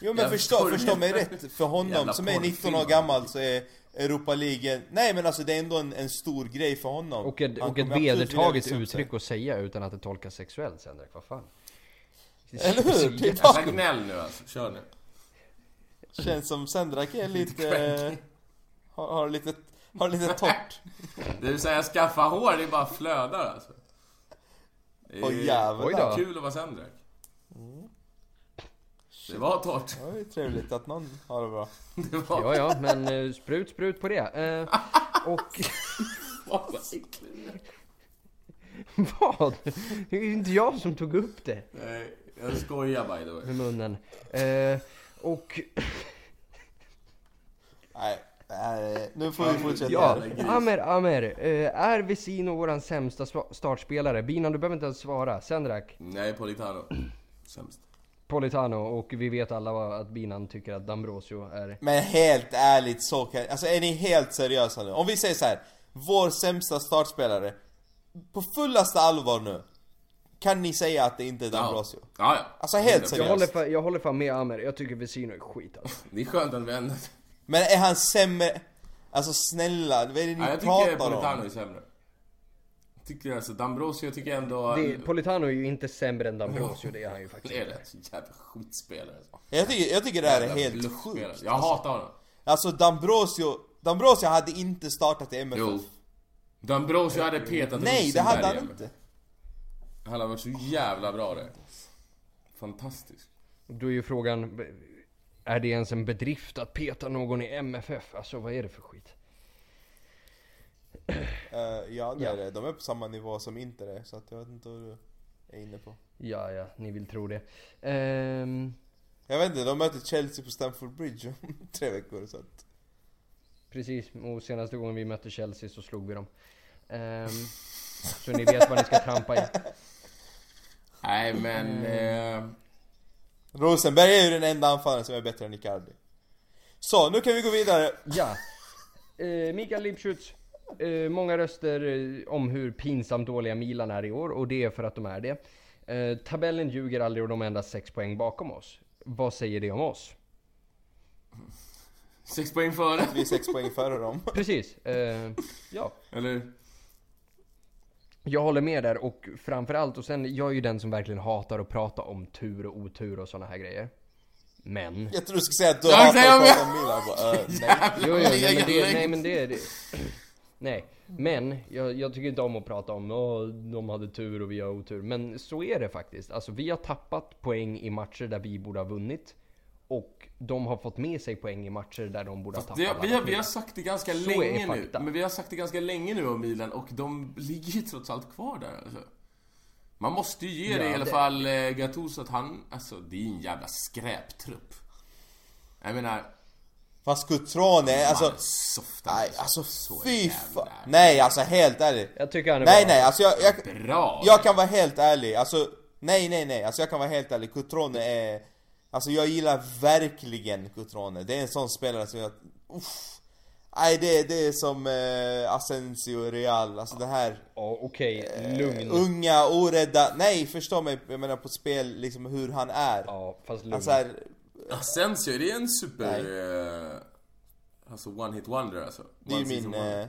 Jo men Jag förstå, förstår förstå mig rätt. För honom som är 19 porrfilm. år gammal så är Europa League Nej men alltså det är ändå en, en stor grej för honom. Och ett, Han och ett vedertaget uttryck att säga utan att det tolkas sexuellt Sendrak, vad fan? Eller hur? Det är gnäll nu alltså, kör nu. Känns som Sendrak är [laughs] lite... har, har lite... Har lite torrt. [laughs] Det vill säga skaffa hår, det är bara flödar alltså. Det är Åh jävlar. Oj då. Kul att vara Sendrak. Det var torrt. Det var ju trevligt att någon har det bra. [laughs] Det var... Ja, ja, men eh, sprut, sprut på det. Eh, och [laughs] Vad äckligt. vad? Det är ju inte jag som tog upp det Nej, jag skojar by the way. med munnen. Eh, och Nej, nej, nu får vi fortsätta. Ja. Amer, Amer. Eh, är Vesino våran sämsta startspelare? Binan, du behöver inte ens svara. Sendrak, Nej, Politano. Sämst. Politano och vi vet alla vad, att Binan tycker att Dambrosio är... Men helt ärligt så kan, alltså är ni helt seriösa nu? Om vi säger så här, vår sämsta startspelare, på fullaste allvar nu, kan ni säga att det inte är D'Ambrosio? Ja, ja. Alltså, helt Jag seriöst. håller, fan, jag håller fan med Amer, jag tycker Vesino är skit alltså. Det är skönt att vi ändå... Men är han sämre? Alltså snälla, vad är det ni Ja, jag tycker pratar Politano om? är sämre. tycker alltså Dambrosio tycker jag ändå... Det, Politano är ju inte sämre än Dambrosio, det är han ju [laughs] Det faktiskt är inte. det. Så jävla skitspelare. alltså. Jag tycker, jag tycker det här är helt bluffspelare. sjukt. Jag hatar honom. Alltså Dambrosio, Dambrosio hade inte startat i MFF. Jo. Dambrosio hade petat Nej, det hade han inte. Han hade varit så jävla bra det. Fantastiskt. Då är ju frågan, är det ens en bedrift att peta någon i MFF? Alltså vad är det för skit? Eh, ja, det är det. De är på samma nivå som Inter är, så att jag vet inte vad du är inne på. Ja, ja, ni vill tro det. Ehm, Jag vet inte, de möter Chelsea på Stamford Bridge om [laughs] tre veckor så att... precis, och senaste gången vi mötte Chelsea så slog vi dem. Ehm, så ni vet vad ni ska trampa i. [laughs] Nej men... Eh, Rosenberg är ju den enda anfallaren som är bättre än Icardi. Så, nu kan vi gå vidare. Ja. Eh, Mikael Lipschutz. Eh, många röster eh, om hur pinsamt dåliga Milan är i år och det är för att de är det. Eh, tabellen ljuger aldrig och de är endast 6 poäng bakom oss. Vad säger det om oss? sex poäng före. Vi är sex poäng före dem. Precis. Eh, ja, Eller? Jag håller med där och framförallt och sen jag är ju den som verkligen hatar att prata om tur och otur och sådana här grejer. Men. Jag tror du skulle säga att du Jag hatar att med. prata om Milan. Bara, eh, nej. [laughs] Jo, jo, nej, men det, nej men det är det. [clears throat] Nej, men jag, jag tycker inte om att prata om Åh, de hade tur och vi har otur. Men så är det faktiskt. Alltså vi har tappat poäng i matcher där vi borde ha vunnit. Och de har fått med sig poäng i matcher där de borde ha tappat. Det, vi, har, vi har sagt det ganska Så länge nu. Men vi har sagt det ganska länge nu om Milan och de ligger ju trots allt kvar där alltså. Man måste ju ge Ja, det i alla det- fall eh, Gattuso att han, alltså det är en jävla skräptrupp. Jag menar, Fast Cutrone, alltså... man softar Nej, alltså så fy fan. Nej, alltså helt ärligt. Jag tycker han är Nej, bra. nej, alltså jag, jag, Bra! jag kan vara helt ärlig. Alltså, nej, nej, nej. Alltså jag kan vara helt ärlig. Cutrone är... Alltså jag gillar verkligen Cutrone. Det är en sån spelare som jag... Uff. Nej, det, det är som eh, Asensio Real. Alltså det här... Ja, okej, lugn. Unga, orädda. Nej, förstå mig. Jag menar på spel, liksom hur han är. Ja, fast lugn. Alltså här, Asensio, är det en super... Eh, alltså one hit wonder alltså? det är One min... Eh,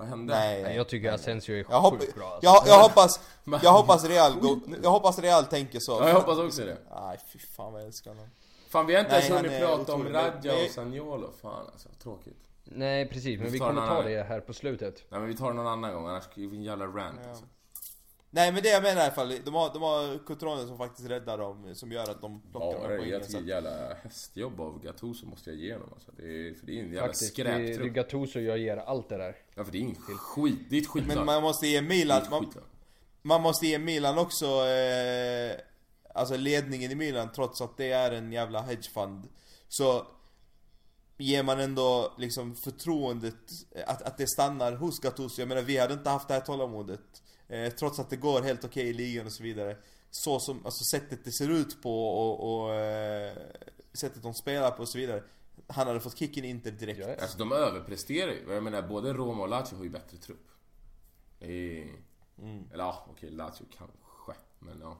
Vad hände? nej, Nej, jag tycker Asensio är Jag, hopp, sjukt bra alltså. jag, jag hoppas, jag hoppas Real, go, jag hoppas Real tänker så. Ja, jag hoppas också det. Nej, fy fan vad jag älskar honom. Fan vi har inte ens hunnit prata om. Radja och Sagnolo. Fan alltså, tråkigt. Nej precis, men Vi vi kommer ta det här på slutet. Nej men vi tar det någon annan gång, annars blir det en jävla rant alltså. Nej men det jag menar i alla fall, de har, de har Cutrone som faktiskt räddar dem, som gör att de plockar de här poängen. jag tycker att- jävla hästjobb av Gattuso måste jag ge honom alltså. det är, För det är en jävla Faktiskt, det, det är skräptrupp. Gattuso jag ger allt det där. Ja för det är ingen skit, det är ett skitlag. Men man måste ge Milan, man, man måste ge Milan också, eh, alltså ledningen i Milan trots att det är en jävla hedgefund. Så ger man ändå liksom förtroendet att, att det stannar hos Gattuso. Jag menar vi hade inte haft det här tålamodet. Eh, trots att det går helt okej i ligan och så vidare. Så som, alltså sättet det ser ut på och, och eh, sättet de spelar på och så vidare. Han hade fått kicken Inter direkt. Ja. Alltså de överpresterar ju. Jag menar både Roma och Lazio har ju bättre trupp. Är... Mm. Eller ja, okej Lazio kanske, men ja.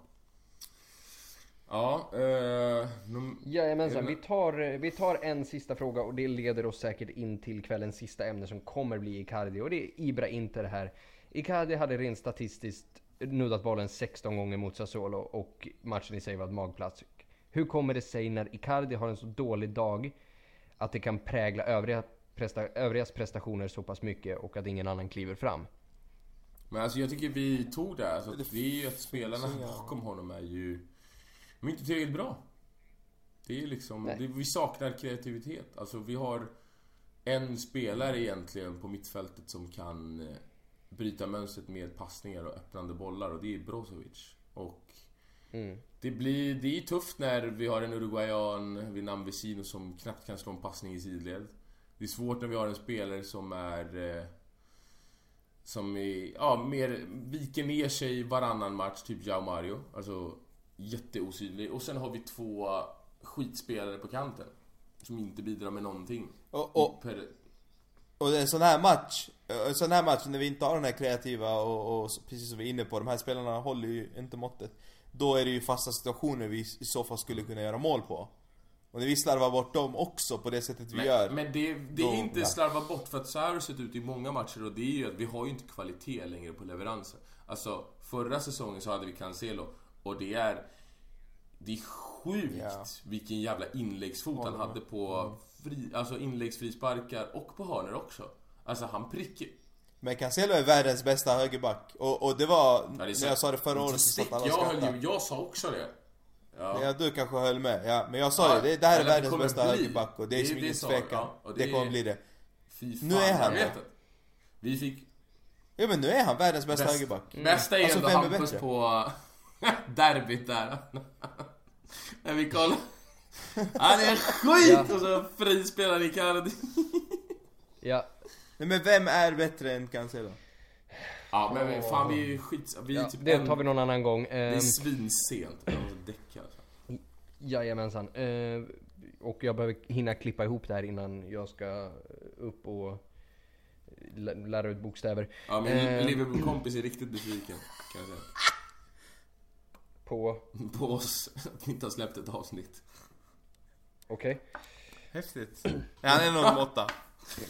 Ja, eh... num- Jajamensan, vi tar, vi tar en sista fråga och det leder oss säkert in till kvällens sista ämne som kommer bli Icardi och det är Ibra Inter här. Icardi hade rent statistiskt nuddat bollen 16 gånger mot Sassuolo och matchen i sig var ett magplats. Hur kommer det sig när Icardi har en så dålig dag att det kan prägla övriga presta, övrigas prestationer så pass mycket och att ingen annan kliver fram? Men alltså jag tycker vi tog det. Alltså, det är ju att spelarna bakom honom är ju... De är inte tillräckligt bra. Det är liksom... Det, vi saknar kreativitet. Alltså vi har en spelare egentligen på mittfältet som kan eh, bryta mönstret med passningar och öppnande bollar och det är Brozovic. Och Mm. det blir... Det är tufft när vi har en uruguayan vid namn Vecino som knappt kan slå en passning i sidled. Det är svårt när vi har en spelare som är... Eh, som är, ja, mer viker ner sig varannan match, typ Jao Mario. Alltså jätteosynlig. Och sen har vi två skitspelare på kanten. Som inte bidrar med någonting. Och, och, Per, Och en sån här match, sån här match när vi inte har den här kreativa och, och precis som vi är inne på, de här spelarna håller ju inte måttet. Då är det ju fasta situationer vi i så fall skulle kunna göra mål på. Och när vi slarvar bort dem också på det sättet vi men, gör. men det, det är inte slarva bort för att så här har det sett ut i många matcher och det är ju att vi har ju inte kvalitet längre på leveranser. Alltså, förra säsongen så hade vi Cancelo och det är... Det är sjukt Ja. vilken jävla inläggsfot han hade på fri, alltså inläggsfrisparkar och på hörnor också. Alltså han prickar... Men Cancelo är världens bästa högerback. Och, och det var, Ja, det är när jag sa det förra året så satt alla jag, höll ju, jag sa också det. Ja. Ja, du kanske höll med. Ja, men jag sa Ja, ju det, det här är världens bästa bli. högerback och det är Det- ingen tvekan. ja, det, det kommer är- bli det. Fy fan, Nu är han jag det. Vi fick... Ja men nu är han världens bästa Bäst- högerback. Bästa är Alltså, ändå Hampus på [laughs] derbyt där. [laughs] När vi kollar. Han är skit! Och så frispelar Icardi. Ja, Nej men vem är bättre än Cancelo? Ja men vi- fan vi är skit... Vi är ja typ det en, tar vi någon annan gång. Det är Ehm, svinsent. Jag måste däcka alltså. Jajamensan. Eh, och jag behöver hinna klippa ihop det här innan jag ska upp och lä- lära ut bokstäver. Ja min Eh. Liverpool-kompis är riktigt besviken. Kan jag säga. På... På oss. Att vi inte har släppt ett avsnitt. Häftigt. Ja, han är nog en måtta.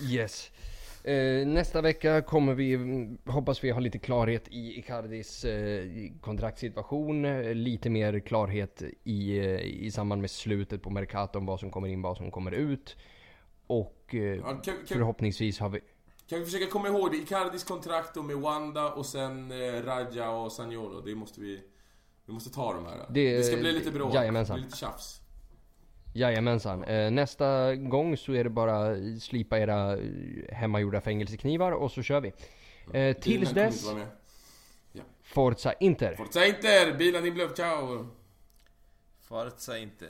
Yes. Eh, nästa vecka kommer vi, hoppas vi har lite klarhet i Icardis eh, kontraktssituation. eh, Lite mer klarhet i, eh, i samband med slutet på Mercato om vad som kommer in, vad som kommer ut. Och eh, Ja, kan, kan, förhoppningsvis har vi... kan vi försöka komma ihåg det? Icardis kontrakt och med Wanda och sen eh, Raja och Sagnolo. Det måste vi... Vi måste ta de här. Det, Det- ska bli lite bråk. lite tjafs. Jajamensan. Eh, nästa gång så är det bara slipa era eh, hemmagjorda fängelseknivar och så kör vi. Eh, tills inte dess. Forza Inter! Forza Inter! Bilen din bluff, ciao! Forza inte.